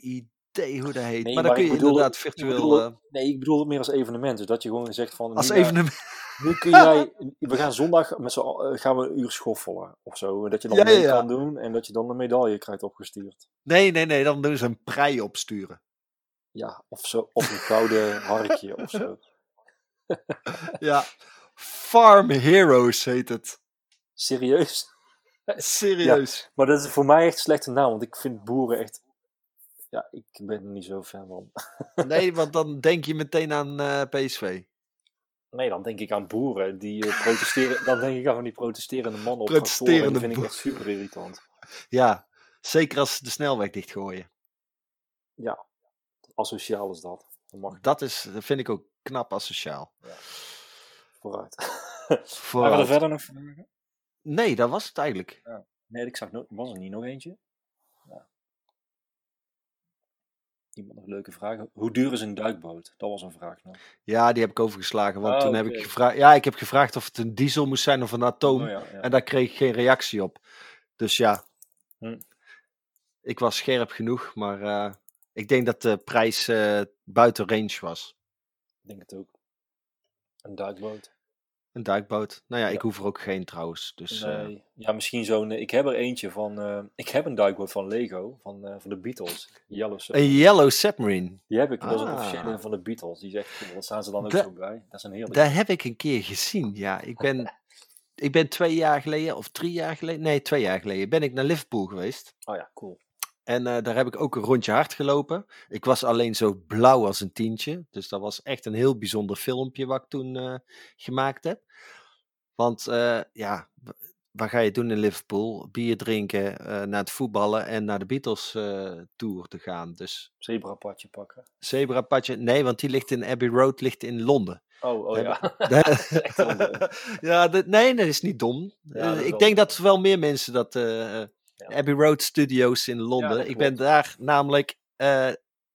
Speaker 2: idee hoe dat heet.
Speaker 3: Nee,
Speaker 2: maar dan kun
Speaker 3: ik
Speaker 2: je
Speaker 3: bedoel-
Speaker 2: inderdaad
Speaker 3: ik
Speaker 2: virtueel...
Speaker 3: bedoel-
Speaker 2: eh,
Speaker 3: Nee, ik bedoel het meer als evenement. Dus dat je gewoon zegt van...
Speaker 2: als
Speaker 3: nu
Speaker 2: evenement...
Speaker 3: Nu kun jij, [laughs] we gaan zondag met z'n eh, gaan we een uur schoffelen of zo. Dat je dan
Speaker 2: Ja,
Speaker 3: mee
Speaker 2: ja, ja.
Speaker 3: kan doen en dat je dan een medaille krijgt opgestuurd.
Speaker 2: Nee, nee, nee, dan doen ze een prei opsturen.
Speaker 3: Ja, of zo. Of een gouden harkje of zo. [laughs]
Speaker 2: Ja. Farm Heroes heet het.
Speaker 3: Serieus? [laughs]
Speaker 2: Serieus.
Speaker 3: Maar dat is voor mij echt een slechte naam, want ik vind boeren echt... Ja, ik ben er niet zo fan van. [laughs]
Speaker 2: Nee, want dan denk je meteen aan eh, PSV.
Speaker 3: Nee, dan denk ik aan boeren die eh, protesteren. Dan denk ik aan van die protesterende mannen op
Speaker 2: Protesterende.
Speaker 3: Die vind ik echt super irritant.
Speaker 2: Ja, zeker als ze de snelweg dichtgooien.
Speaker 3: Ja, asociaal is dat. Dat mag
Speaker 2: Dat, is, dat vind ik ook knap asociaal.
Speaker 3: vooruit.
Speaker 2: Vooral- [laughs]
Speaker 3: Waren er verder nog vragen?
Speaker 2: Nee, dat was het eigenlijk.
Speaker 3: Nee, ik zag was er niet nog eentje. Ja. Iemand nog leuke vragen. Hoe duur is een duikboot? Dat was een vraag nog.
Speaker 2: Ja, die heb ik overgeslagen. Want
Speaker 3: Ah,
Speaker 2: toen heb ik gevraagd. Ja, ik heb gevraagd of het een diesel moest zijn of een atoom.
Speaker 3: Oh, ja, ja.
Speaker 2: En daar kreeg ik geen reactie op. Dus ja,
Speaker 3: Hm.
Speaker 2: ik was scherp genoeg. Maar eh, ik denk dat de prijs eh, buiten range was.
Speaker 3: Ik denk het ook. Een duikboot.
Speaker 2: Een duikboot. Nou ja, ik hoef er ook geen trouwens. Dus eh,
Speaker 3: Nee. Ja, misschien zo'n... eh, Ik heb er eentje van... eh, ik heb een duikboot van Lego. Van, van de Beatles. Yellow Submarine.
Speaker 2: een Yellow Submarine.
Speaker 3: Die heb ik. Dat is een
Speaker 2: Ah.
Speaker 3: officiële van de Beatles. Die cool. Daar staan ze dan ook
Speaker 2: Da-
Speaker 3: zo bij. Dat is een heerlijk.
Speaker 2: Daar heb ik een keer gezien. Ja, ik ben, [laughs] ik ben twee jaar geleden of drie jaar geleden. Nee, twee jaar geleden ben ik naar Liverpool geweest.
Speaker 3: Oh ja, cool.
Speaker 2: En eh, daar heb ik ook een rondje hard gelopen. Ik was alleen zo blauw als een tientje. Dus dat was echt een heel bijzonder filmpje wat ik toen eh, gemaakt heb. Want eh, ja, wat ga je doen in Liverpool? Bier drinken, naar het voetballen en naar de Beatles tour te gaan. Dus
Speaker 3: Zebrapadje pakken.
Speaker 2: zebrapadje, nee, want die ligt in Abbey Road, ligt in Londen.
Speaker 3: Oh, oh ja. [laughs] dom. [laughs]
Speaker 2: ja, dat, nee, dat is niet dom.
Speaker 3: Ja, dat is
Speaker 2: ik
Speaker 3: wel
Speaker 2: denk
Speaker 3: dom.
Speaker 2: dat wel meer mensen dat. Abbey Road Studios in Londen. ik ben daar namelijk eh,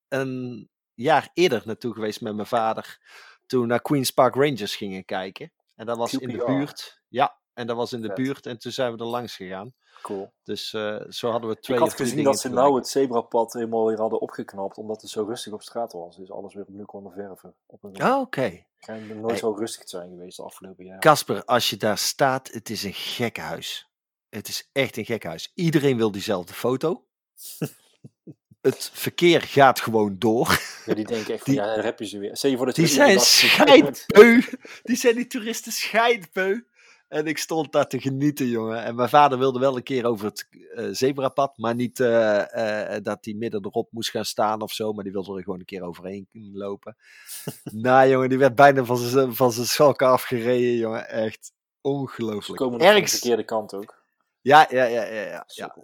Speaker 2: een jaar eerder naartoe geweest met mijn vader. Toen we naar Queen's Park Rangers gingen kijken. En dat was in de buurt. Ja, en dat was in de buurt. En toen zijn we er langs gegaan.
Speaker 3: Cool.
Speaker 2: Dus eh, zo hadden we twee
Speaker 3: ik had gezien dat ze nou het zebrapad helemaal weer hadden opgeknapt, omdat het zo rustig op straat was. Dus alles weer opnieuw konden verven. Op een
Speaker 2: Ah, Oké.
Speaker 3: schijnt nooit
Speaker 2: Hey.
Speaker 3: zo rustig te zijn geweest de afgelopen jaren.
Speaker 2: Casper, als je daar staat, het is een gekke huis. Het is echt een gek huis. Iedereen wil diezelfde foto. het verkeer gaat gewoon door.
Speaker 3: Ja, die denken echt
Speaker 2: Die-
Speaker 3: ja, daar heb je ze weer. Stel je voor dat
Speaker 2: Die zijn scheidbeu. Die zijn die toeristen scheidbeu. En ik stond daar te genieten, jongen. En mijn vader wilde wel een keer over het eh, zebrapad. Maar niet eh, eh, dat hij midden erop moest gaan staan of zo. Maar die wilde er gewoon een keer overheen lopen. [laughs] nou, jongen, die werd bijna van zijn van zijn schalken afgereden, jongen. Echt
Speaker 3: Ze
Speaker 2: ongelooflijk.
Speaker 3: komen nog van de verkeerde kant ook.
Speaker 2: Ja, ja, ja, ja, ja.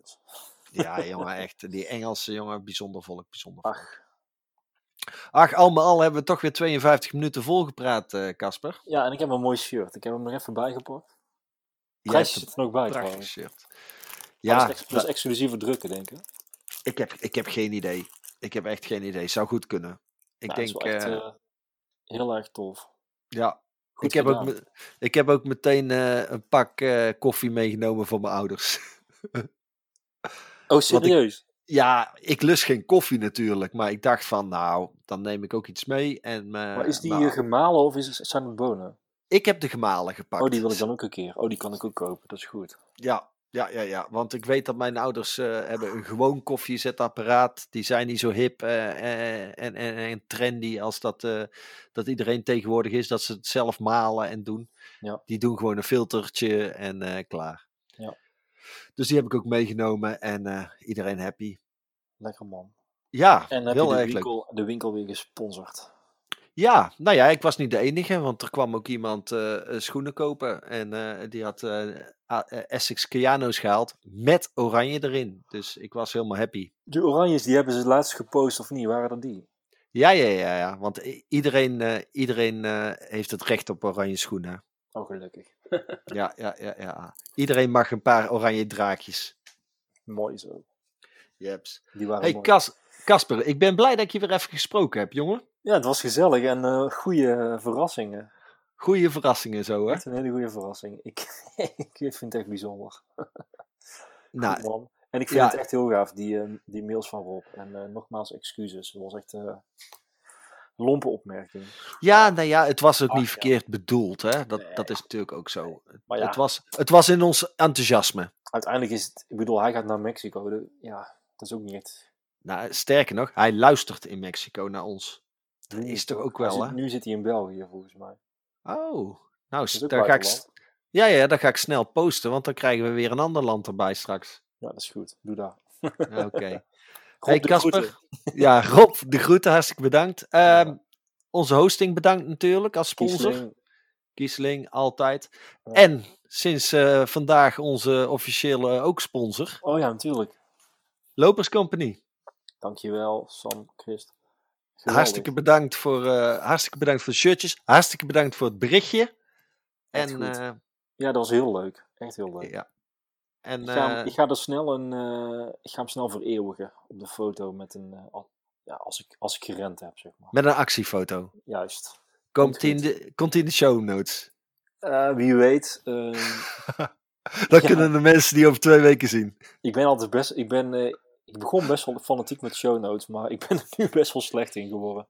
Speaker 2: Ja, jongen, echt. Die Engelse jongen, bijzonder volk, bijzonder volk.
Speaker 3: Ach,
Speaker 2: Ach, al met al hebben we toch weer 52 minuten volgepraat, eh, Casper.
Speaker 3: ja, en ik heb een mooi shirt. Ik heb hem er even bijgepakt. Prijs
Speaker 2: hebt
Speaker 3: zit er nog bij
Speaker 2: prachtig shirt.
Speaker 3: Ja, dat is, ex- dat is exclusieve drukken, denk ik.
Speaker 2: ik, heb, ik heb geen idee. Ik heb echt geen idee. Zou goed kunnen. Ik
Speaker 3: Ja, is
Speaker 2: denk,
Speaker 3: echt,
Speaker 2: eh,
Speaker 3: eh, heel erg tof.
Speaker 2: ja.
Speaker 3: Goed
Speaker 2: Ik heb, ook,
Speaker 3: gedaan.
Speaker 2: ik heb ook meteen eh, een pak eh, koffie meegenomen voor mijn ouders.
Speaker 3: Oh, [laughs] serieus?
Speaker 2: ja, ik lust geen koffie natuurlijk. Maar ik dacht van, nou, dan neem ik ook iets mee. En, eh,
Speaker 3: maar is die
Speaker 2: nou,
Speaker 3: gemalen of is zijn het bonen?
Speaker 2: ik heb de gemalen gepakt.
Speaker 3: Oh, die wil ik dan ook een keer. Oh, die kan ik ook kopen. Dat is goed.
Speaker 2: Ja, ja, ja, ja. Want ik weet dat mijn ouders eh, hebben een gewoon koffiezetapparaat. Die zijn niet zo hip eh, eh, en, en, en trendy als dat, dat iedereen tegenwoordig is. Dat ze het zelf malen en doen.
Speaker 3: Ja.
Speaker 2: Die doen gewoon een filtertje en klaar.
Speaker 3: Ja.
Speaker 2: Dus die heb ik ook meegenomen en iedereen happy.
Speaker 3: Lekker man.
Speaker 2: Ja,
Speaker 3: En heb
Speaker 2: heel
Speaker 3: je de
Speaker 2: leuk.
Speaker 3: winkel, de winkel weer gesponsord?
Speaker 2: Ja, nou ja, ik was niet de enige, want er kwam ook iemand eh, eh, schoenen kopen. En eh, die had eh, Essex Keano's gehaald met oranje erin. Dus ik was helemaal happy.
Speaker 3: De oranjes, die hebben ze laatst gepost of niet? Waren dat die?
Speaker 2: Ja, ja, ja, ja. Want iedereen, iedereen heeft het recht op oranje schoenen.
Speaker 3: Oh, gelukkig. [laughs]
Speaker 2: Ja, ja, ja, ja. Iedereen mag een paar oranje draakjes.
Speaker 3: Mooi zo.
Speaker 2: Jeps.
Speaker 3: Die waren
Speaker 2: Hey. Kas Kasper, ik ben blij dat ik je weer even gesproken heb, jongen.
Speaker 3: Ja, het was gezellig en eh goede verrassingen.
Speaker 2: Goeie verrassingen zo, hè?
Speaker 3: Echt een hele goede verrassing. Ik, [laughs] ik vind het echt bijzonder. [laughs]
Speaker 2: Nou,
Speaker 3: Goed. En ik vind
Speaker 2: ja.
Speaker 3: het echt heel gaaf, die, eh, die mails van Rob. En eh, nogmaals excuses. Het was echt... eh, lompe opmerking.
Speaker 2: Ja, nou ja, het was ook
Speaker 3: Ach,
Speaker 2: niet
Speaker 3: ja.
Speaker 2: verkeerd bedoeld, hè. Dat,
Speaker 3: Nee.
Speaker 2: dat is natuurlijk ook zo.
Speaker 3: Maar ja,
Speaker 2: Het, was, het was in ons enthousiasme.
Speaker 3: uiteindelijk is het... Ik bedoel, hij gaat naar Mexico. de- ja, dat is ook niet.
Speaker 2: Nou, sterker nog, hij luistert in Mexico naar ons. Dat is toch ook wel,
Speaker 3: zit-
Speaker 2: hè?
Speaker 3: Nu zit hij in België, volgens mij.
Speaker 2: Oh, nou, daar ga ik, ja, ja, dat ga ik snel posten, want dan krijgen we weer een ander land erbij straks.
Speaker 3: Ja, dat is goed. Doe dat.
Speaker 2: Oké. [laughs]
Speaker 3: Rob
Speaker 2: Hey
Speaker 3: de
Speaker 2: Casper,
Speaker 3: groeten.
Speaker 2: ja, Rob, de groeten, hartstikke bedankt.
Speaker 3: Ja.
Speaker 2: Ehm, Onze hosting bedankt natuurlijk als sponsor.
Speaker 3: Kiesling.
Speaker 2: Kiesling, altijd.
Speaker 3: Ja.
Speaker 2: En sinds eh, vandaag onze officiële ook sponsor,
Speaker 3: Oh ja, natuurlijk.
Speaker 2: Lopers Company.
Speaker 3: Dankjewel, Sam, Christ.
Speaker 2: Hartstikke bedankt, voor, eh, hartstikke bedankt voor de shirtjes. Hartstikke bedankt voor het berichtje. En, eh,
Speaker 3: Ja, dat was heel leuk. Echt heel leuk.
Speaker 2: ja. En,
Speaker 3: Ik, ga, hem-
Speaker 2: eh,
Speaker 3: ik ga er snel een, ik ga hem snel vereeuwigen op de foto met een, ja, als ik, als ik gerend heb, zeg maar.
Speaker 2: met een actiefoto.
Speaker 3: Juist.
Speaker 2: Komt in, de, komt in de show notes.
Speaker 3: Wie weet, ehm, [laughs]
Speaker 2: Dan [laughs]
Speaker 3: Ja.
Speaker 2: kunnen de mensen die over twee weken zien.
Speaker 3: ik ben altijd best, ik ben, ik begon best wel fanatiek met show notes, maar ik ben er nu best wel slecht in geworden.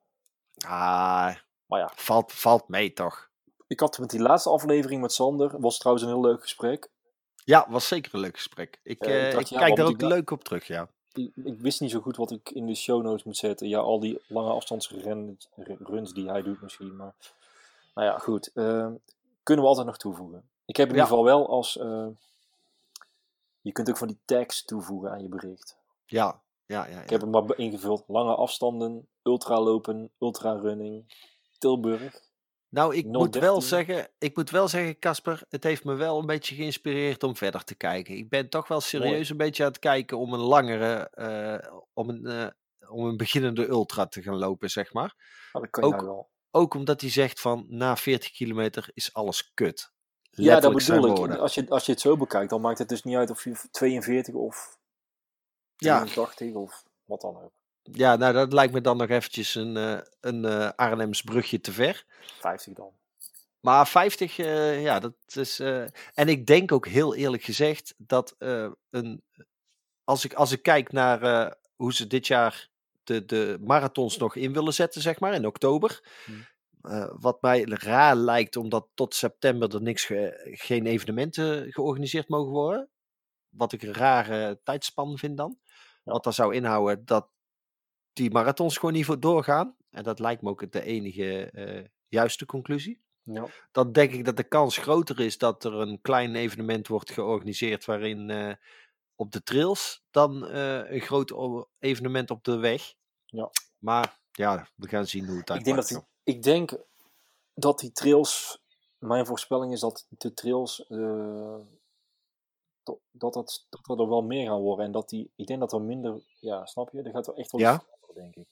Speaker 2: Ah,
Speaker 3: Maar ja,
Speaker 2: valt, valt mee toch.
Speaker 3: ik had met die laatste aflevering met Sander, was trouwens een heel leuk gesprek.
Speaker 2: Ja, was zeker een leuk gesprek. Ik,
Speaker 3: Eh, ik
Speaker 2: eh,
Speaker 3: dacht,
Speaker 2: ik
Speaker 3: ja,
Speaker 2: kijk daar ook leuk op terug, ja.
Speaker 3: Ik, ik wist niet zo goed wat ik in de show notes moet zetten. Ja, al die lange afstandsruns runs die hij doet misschien. Maar nou ja, goed. eh, kunnen we altijd nog toevoegen. Ik heb in
Speaker 2: Ja.
Speaker 3: ieder geval wel als... eh, je kunt ook van die tags toevoegen aan je bericht.
Speaker 2: Ja, ja, ja.
Speaker 3: Ik heb hem maar ingevuld. Lange afstanden, ultralopen, ultrarunning, Tilburg.
Speaker 2: Nou, ik moet
Speaker 3: 013.
Speaker 2: wel zeggen, ik moet wel zeggen, Casper, het heeft me wel een beetje geïnspireerd om verder te kijken. Ik ben toch wel serieus een beetje aan het kijken om een langere, eh, om, een, eh, om een beginnende ultra te gaan lopen, zeg maar.
Speaker 3: Nou, dat kan
Speaker 2: Ook-
Speaker 3: wel.
Speaker 2: Ook omdat hij zegt van, na 40 kilometer is alles kut.
Speaker 3: Ja, dat bedoel ik. Als je, als je het zo bekijkt, dan maakt het dus niet uit of je 42 of
Speaker 2: Ja.
Speaker 3: 83 of wat dan ook.
Speaker 2: Ja, nou dat lijkt me dan nog eventjes een, eh, een eh, Arnhems brugje te ver.
Speaker 3: 50 dan.
Speaker 2: Maar 50, eh, ja, dat is. en ik denk ook heel eerlijk gezegd dat een. Als ik, als ik kijk naar hoe ze dit jaar de, de marathons nog in willen zetten, zeg maar, in oktober.
Speaker 3: Hmm.
Speaker 2: wat mij raar lijkt, omdat tot september er niks ge- geen evenementen georganiseerd mogen worden. Wat ik een rare tijdspan vind dan. Wat dat zou inhouden dat die marathons gewoon niet voor doorgaan. En dat lijkt me ook de enige eh, juiste conclusie
Speaker 3: Ja.
Speaker 2: dan denk ik dat de kans groter is dat er een klein evenement wordt georganiseerd waarin eh, op de trails dan eh, een groot evenement op de weg.
Speaker 3: Ja.
Speaker 2: Maar ja, we gaan zien hoe het
Speaker 3: Ik
Speaker 2: uitpakt.
Speaker 3: die, ik denk dat die trails, mijn voorspelling is dat de trails, dat, dat, dat, dat er wel meer gaan worden. En dat die, ik denk dat er minder, ja, snap je? Er gaat wel echt wel
Speaker 2: Ja.
Speaker 3: veranderen, denk ik.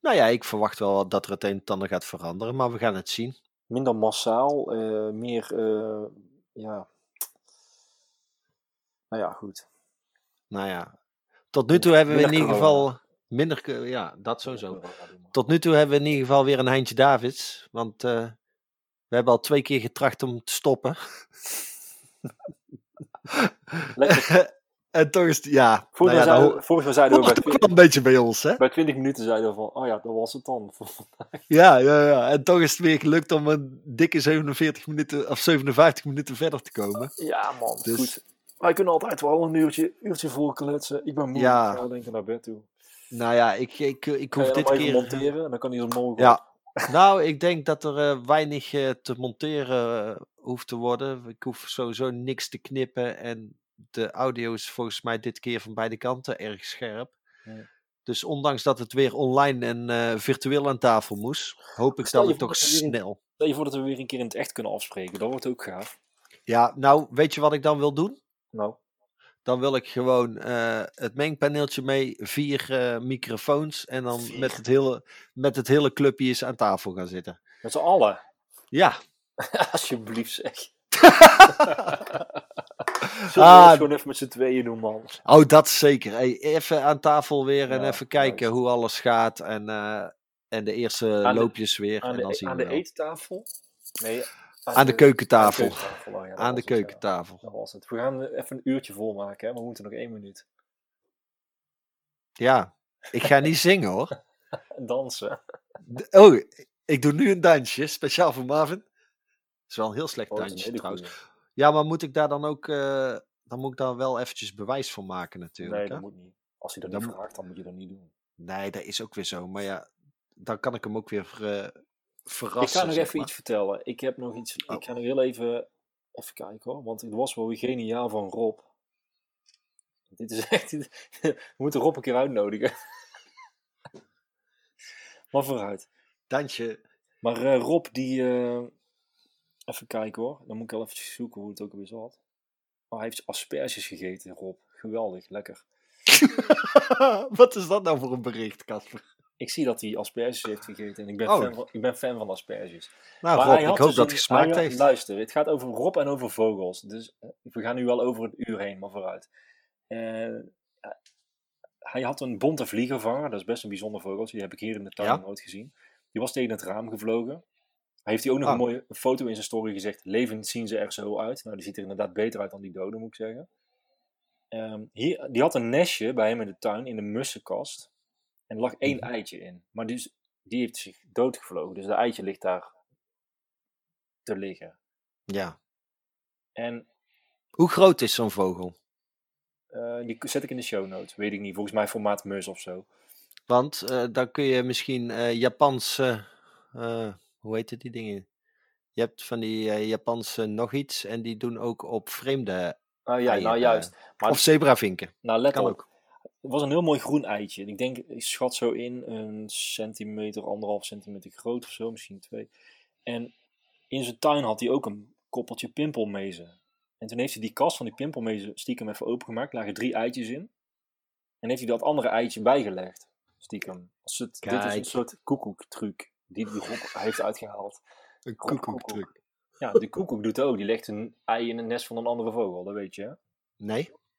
Speaker 2: Nou ja, ik verwacht wel dat er het een en ander gaat veranderen, maar we gaan het zien.
Speaker 3: Minder massaal, eh, meer, eh, ja. Nou ja, goed.
Speaker 2: Nou ja, tot nu toe hebben we in ieder geval minder, ja, dat sowieso. Tot nu toe hebben we in ieder geval weer een Heintje Davids, want eh, we hebben al twee keer getracht om te stoppen. [laughs]
Speaker 3: Lekker. [laughs]
Speaker 2: en toch is het, ja,
Speaker 3: Vorig
Speaker 2: nou
Speaker 3: jaar
Speaker 2: ja, dat
Speaker 3: zeiden, we- zeiden bij,
Speaker 2: wel een beetje bij ons, hè?
Speaker 3: bij 20 minuten zeiden we van, oh ja, dat was het dan. [laughs]
Speaker 2: Ja, ja, ja. En toch is het weer gelukt om een dikke 47 minuten of 57 minuten verder te komen.
Speaker 3: Ja, man.
Speaker 2: Dus-
Speaker 3: Goed. Wij kunnen altijd wel een uurtje, uurtje vol kletsen. Ik ben moe.
Speaker 2: Ja.
Speaker 3: Ik ga denk ik naar bed toe.
Speaker 2: Nou ja, ik, ik, ik hoef dit keer.
Speaker 3: monteren en dan kan hij zo
Speaker 2: Ja. Nou, ik denk dat er eh, weinig eh, te monteren eh, hoeft te worden. Ik hoef sowieso niks te knippen. En de audio is volgens mij dit keer van beide kanten erg scherp.
Speaker 3: Ja.
Speaker 2: Dus ondanks dat het weer online en virtueel aan tafel moest, hoop ik dat het toch snel.
Speaker 3: Stel je voor dat we weer een keer in het echt kunnen afspreken. Dat wordt ook gaaf.
Speaker 2: Ja, nou, weet je wat ik dan wil doen?
Speaker 3: Nou,
Speaker 2: Dan wil ik gewoon eh, het mengpaneeltje mee, vier eh, microfoons en dan
Speaker 3: Vier.
Speaker 2: met het, hele, met het hele clubje eens aan tafel gaan zitten.
Speaker 3: met z'n allen.
Speaker 2: Ja. [laughs]
Speaker 3: Alsjeblieft zeg. [laughs] Zullen we
Speaker 2: Ah.
Speaker 3: dat gewoon even met z'n tweeën doen, man?
Speaker 2: Oh, dat zeker. Hey, even aan tafel weer en
Speaker 3: Ja,
Speaker 2: even kijken hoe alles gaat en, eh, en de eerste
Speaker 3: Aan de-
Speaker 2: loopjes weer.
Speaker 3: Aan
Speaker 2: en dan
Speaker 3: de,
Speaker 2: zien
Speaker 3: aan
Speaker 2: we
Speaker 3: de eettafel? Nee,
Speaker 2: Aan de keukentafel.
Speaker 3: Aan de keukentafel, oh ja, dat
Speaker 2: Aan de
Speaker 3: was het, ja. Dat was het. We gaan even een uurtje volmaken, hè? We moeten nog één minuut.
Speaker 2: Ja, ik ga niet zingen hoor.
Speaker 3: En [laughs] dansen.
Speaker 2: Oh, ik doe nu een dansje, speciaal voor Marvin. Het is wel een heel slecht
Speaker 3: Oh, dat
Speaker 2: dansje trouwens.
Speaker 3: goeie.
Speaker 2: Ja, maar moet ik daar dan ook... eh, dan moet ik daar wel eventjes bewijs voor maken natuurlijk.
Speaker 3: Nee,
Speaker 2: hè?
Speaker 3: dat moet niet. Als hij dat
Speaker 2: Dan
Speaker 3: niet vraagt, dan moet je dat niet doen.
Speaker 2: Nee, dat is ook weer zo. Maar ja, dan kan ik hem ook weer eh,
Speaker 3: ik ga nog even
Speaker 2: maar.
Speaker 3: iets vertellen. Ik heb nog iets.
Speaker 2: Oh.
Speaker 3: Ik ga nog heel even. Even kijken hoor. Want het was wel weer geniaal van Rob. Dit is [laughs] echt. We moeten Rob een keer uitnodigen. [laughs] maar vooruit.
Speaker 2: Dansje.
Speaker 3: Maar eh, Rob, die. eh, even kijken hoor. Dan moet ik wel even zoeken hoe het ook alweer zat. Oh, hij heeft asperges gegeten, Rob. Geweldig, lekker. [laughs]
Speaker 2: Wat is dat nou voor een bericht, Casper?
Speaker 3: Ik zie dat hij asperges heeft gegeten. En ik ben,
Speaker 2: Oh.
Speaker 3: fan, van, ik ben fan van asperges.
Speaker 2: Nou,
Speaker 3: Maar
Speaker 2: Rob,
Speaker 3: hij
Speaker 2: ik hoop
Speaker 3: dus
Speaker 2: dat het gesmaakt
Speaker 3: hij-
Speaker 2: heeft.
Speaker 3: Luister, het gaat over Rob en over vogels. Dus eh, we gaan nu wel over een uur heen, maar vooruit. Eh, hij had een bonte vliegenvanger. Dat is best een bijzonder vogeltje. Die heb ik hier in de tuin
Speaker 2: Ja.
Speaker 3: nooit gezien. Die was tegen het raam gevlogen. Hij heeft hier ook nog
Speaker 2: Ah.
Speaker 3: een mooie foto in zijn story gezegd. Levend zien ze er zo uit. Nou, die ziet er inderdaad beter uit dan die dode, moet ik zeggen. Ehm, hier, die had een nestje bij hem in de tuin, in de mussenkast. En er lag één
Speaker 2: Mhm.
Speaker 3: eitje in. Maar die, is- die heeft zich doodgevlogen. Dus dat eitje ligt daar te liggen.
Speaker 2: Ja.
Speaker 3: En
Speaker 2: Hoe groot is zo'n vogel?
Speaker 3: eh, die zet ik in de show notes. Weet ik niet. Volgens mij formaat mus of zo.
Speaker 2: Want eh, dan kun je misschien eh Japanse... hoe heet het die dingen? Je hebt van die Japanse nog iets en die doen ook op vreemde...
Speaker 3: Ah ja, nou juist. Maar
Speaker 2: Of zebravinken.
Speaker 3: nou, let
Speaker 2: Kan
Speaker 3: op.
Speaker 2: ook.
Speaker 3: Het was een heel mooi groen eitje. Ik denk, ik schat zo in een centimeter, anderhalf centimeter groot of zo, misschien twee. En in zijn tuin had hij ook een koppeltje pimpelmezen. En toen heeft hij die kast van die pimpelmezen stiekem even opengemaakt. Er lagen drie eitjes in. En heeft hij dat andere eitje bijgelegd. Stiekem. Het, dit is een soort koekoektruc die Rob heeft uitgehaald.
Speaker 2: Een
Speaker 3: koekoektruc. Ja, de koekoek doet het ook. Die legt een ei in een nest van een andere vogel. Dat weet je, hè?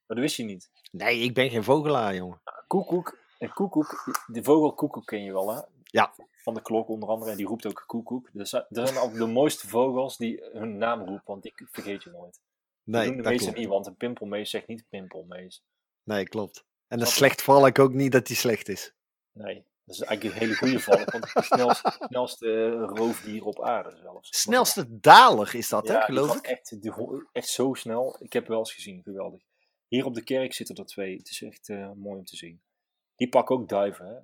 Speaker 3: Maar dat wist je niet.
Speaker 2: Nee, ik ben geen vogelaar, jongen.
Speaker 3: Koekoek, en koekoek, de vogel koekoek ken je wel hè?
Speaker 2: Ja.
Speaker 3: Van de klok onder andere, en die roept ook koekoek. Dus dat zijn al de mooiste vogels die hun naam roepen, want die vergeet je nooit. Die
Speaker 2: Nee,
Speaker 3: doen de
Speaker 2: dat
Speaker 3: meeste niet, want een pimpelmees zegt niet pimpelmees.
Speaker 2: Nee, klopt. En dat
Speaker 3: je?
Speaker 2: slecht val ik ook niet dat die slecht is.
Speaker 3: Nee, dat is eigenlijk een hele goede valk, want het is het snelste, [laughs] snelste eh, roofdier op aarde zelfs.
Speaker 2: Snelste daler is dat, hè,
Speaker 3: Ja, die
Speaker 2: geloof ik?
Speaker 3: Echt, echt zo snel. Ik heb wel eens gezien, geweldig. Hier op de kerk zitten er twee. Het is echt eh, mooi om te zien. Die pakken ook duiven, hè?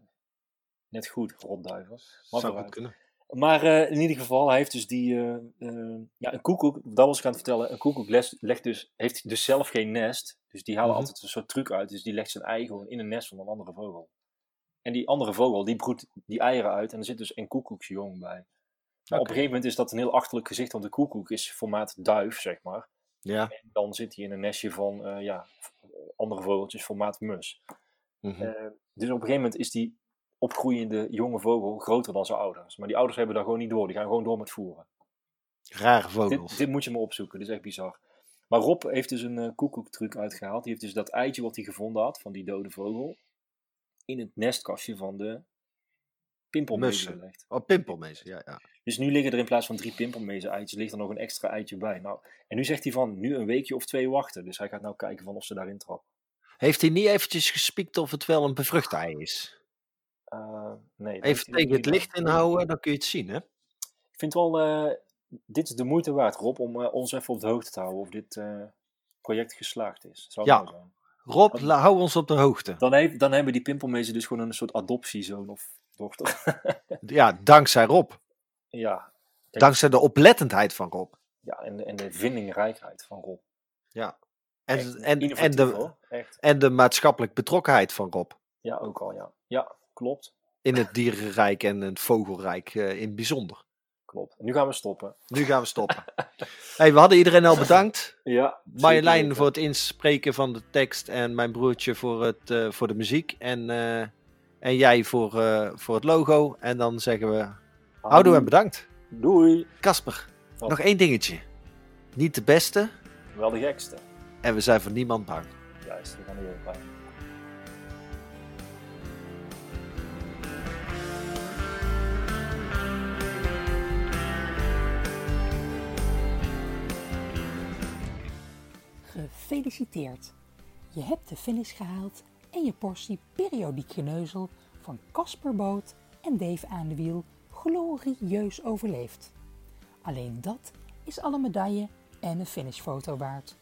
Speaker 3: Net goed, rotduiven. Maar
Speaker 2: Zou
Speaker 3: vooruit.
Speaker 2: goed kunnen.
Speaker 3: Maar eh, in ieder geval, hij heeft dus die. eh, ja, een koekoek, dat was ik aan het vertellen. Een koekoek les- legt dus, heeft dus zelf geen nest. Dus die halen
Speaker 2: Mhm.
Speaker 3: altijd een soort truc uit. Dus die legt zijn ei gewoon in een nest van een andere vogel. En die andere vogel, die broedt die eieren uit. En er zit dus een koekoeksjong bij. Maar op een gegeven moment is dat een heel achterlijk gezicht. Want de koekoek is formaat duif, zeg maar.
Speaker 2: Ja.
Speaker 3: En dan zit hij in een nestje van eh, ja, andere vogeltjes, formaat mus.
Speaker 2: mhm.
Speaker 3: Eh, dus op een gegeven moment is die opgroeiende jonge vogel groter dan zijn ouders. Maar die ouders hebben daar gewoon niet door. Die gaan gewoon door met voeren.
Speaker 2: Rare vogels.
Speaker 3: Dit, dit moet je maar opzoeken. Dit is echt bizar. Maar Rob heeft dus een eh koekoektruc uitgehaald. Die heeft dus dat eitje wat hij gevonden had van die dode vogel in het nestkastje van de pimpelmezen gelegd.
Speaker 2: Oh, pimpelmezen, ja, ja.
Speaker 3: Dus nu liggen er in plaats van drie pimpelmezen eitjes, ligt er nog een extra eitje bij. Nou, en nu zegt hij van, nu een weekje of twee wachten. Dus hij gaat nou kijken van of ze daarin trappen.
Speaker 2: Heeft hij niet eventjes gespiekt of het wel een bevrucht ei is?
Speaker 3: Eh, nee,
Speaker 2: Even tegen het licht inhouden, dan kun je het zien, hè?
Speaker 3: Ik vind wel, eh, dit is de moeite waard, Rob, om eh, ons even op de hoogte te houden of dit project geslaagd is. Zou
Speaker 2: Ja.
Speaker 3: zijn.
Speaker 2: Rob, hou ons op de hoogte.
Speaker 3: Dan, heeft, dan hebben die pimpelmezen dus gewoon een soort adoptiezoon of dochter. [laughs]
Speaker 2: Ja, dankzij Rob.
Speaker 3: Ja.
Speaker 2: Dankzij de oplettendheid van Rob.
Speaker 3: ja en, de, en de vindingrijkheid van Rob.
Speaker 2: Ja. En,
Speaker 3: Echt
Speaker 2: en, en, de, en de maatschappelijk betrokkenheid van Rob.
Speaker 3: Ja, ook al, ja. Ja, klopt.
Speaker 2: In het dierenrijk en het vogelrijk eh, in het bijzonder.
Speaker 3: Klopt. Nu gaan we stoppen.
Speaker 2: Nu gaan we stoppen. [laughs] hey, we hadden iedereen al bedankt. [laughs]
Speaker 3: Ja.
Speaker 2: Marjolein voor het inspreken van de tekst en mijn broertje voor, het, eh, voor de muziek. En, eh, en jij voor, voor het logo. En dan zeggen we houdoe en bedankt.
Speaker 3: Doei.
Speaker 2: Casper,
Speaker 3: Wat?
Speaker 2: nog één dingetje. Niet de beste
Speaker 3: Wel de gekste.
Speaker 2: en we zijn voor niemand bang.
Speaker 3: Juist, we gaan weer bij.
Speaker 1: Gefeliciteerd! Je hebt de finish gehaald en je portie periodiek geneuzel van Casper Boot en Dave aan de wiel glorieus overleefd. Alleen dat is alle medaille en een finishfoto waard.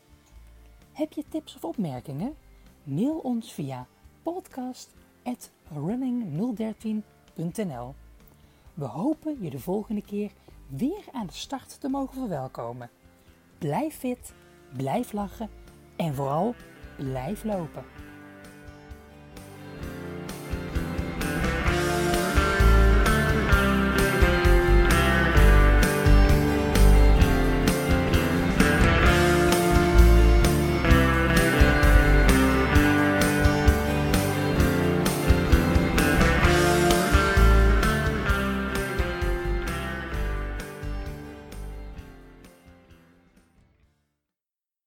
Speaker 1: Heb je tips of opmerkingen? Mail ons via podcast.running013.nl We hopen je de volgende keer weer aan de start te mogen verwelkomen. Blijf fit, blijf lachen en vooral blijf lopen.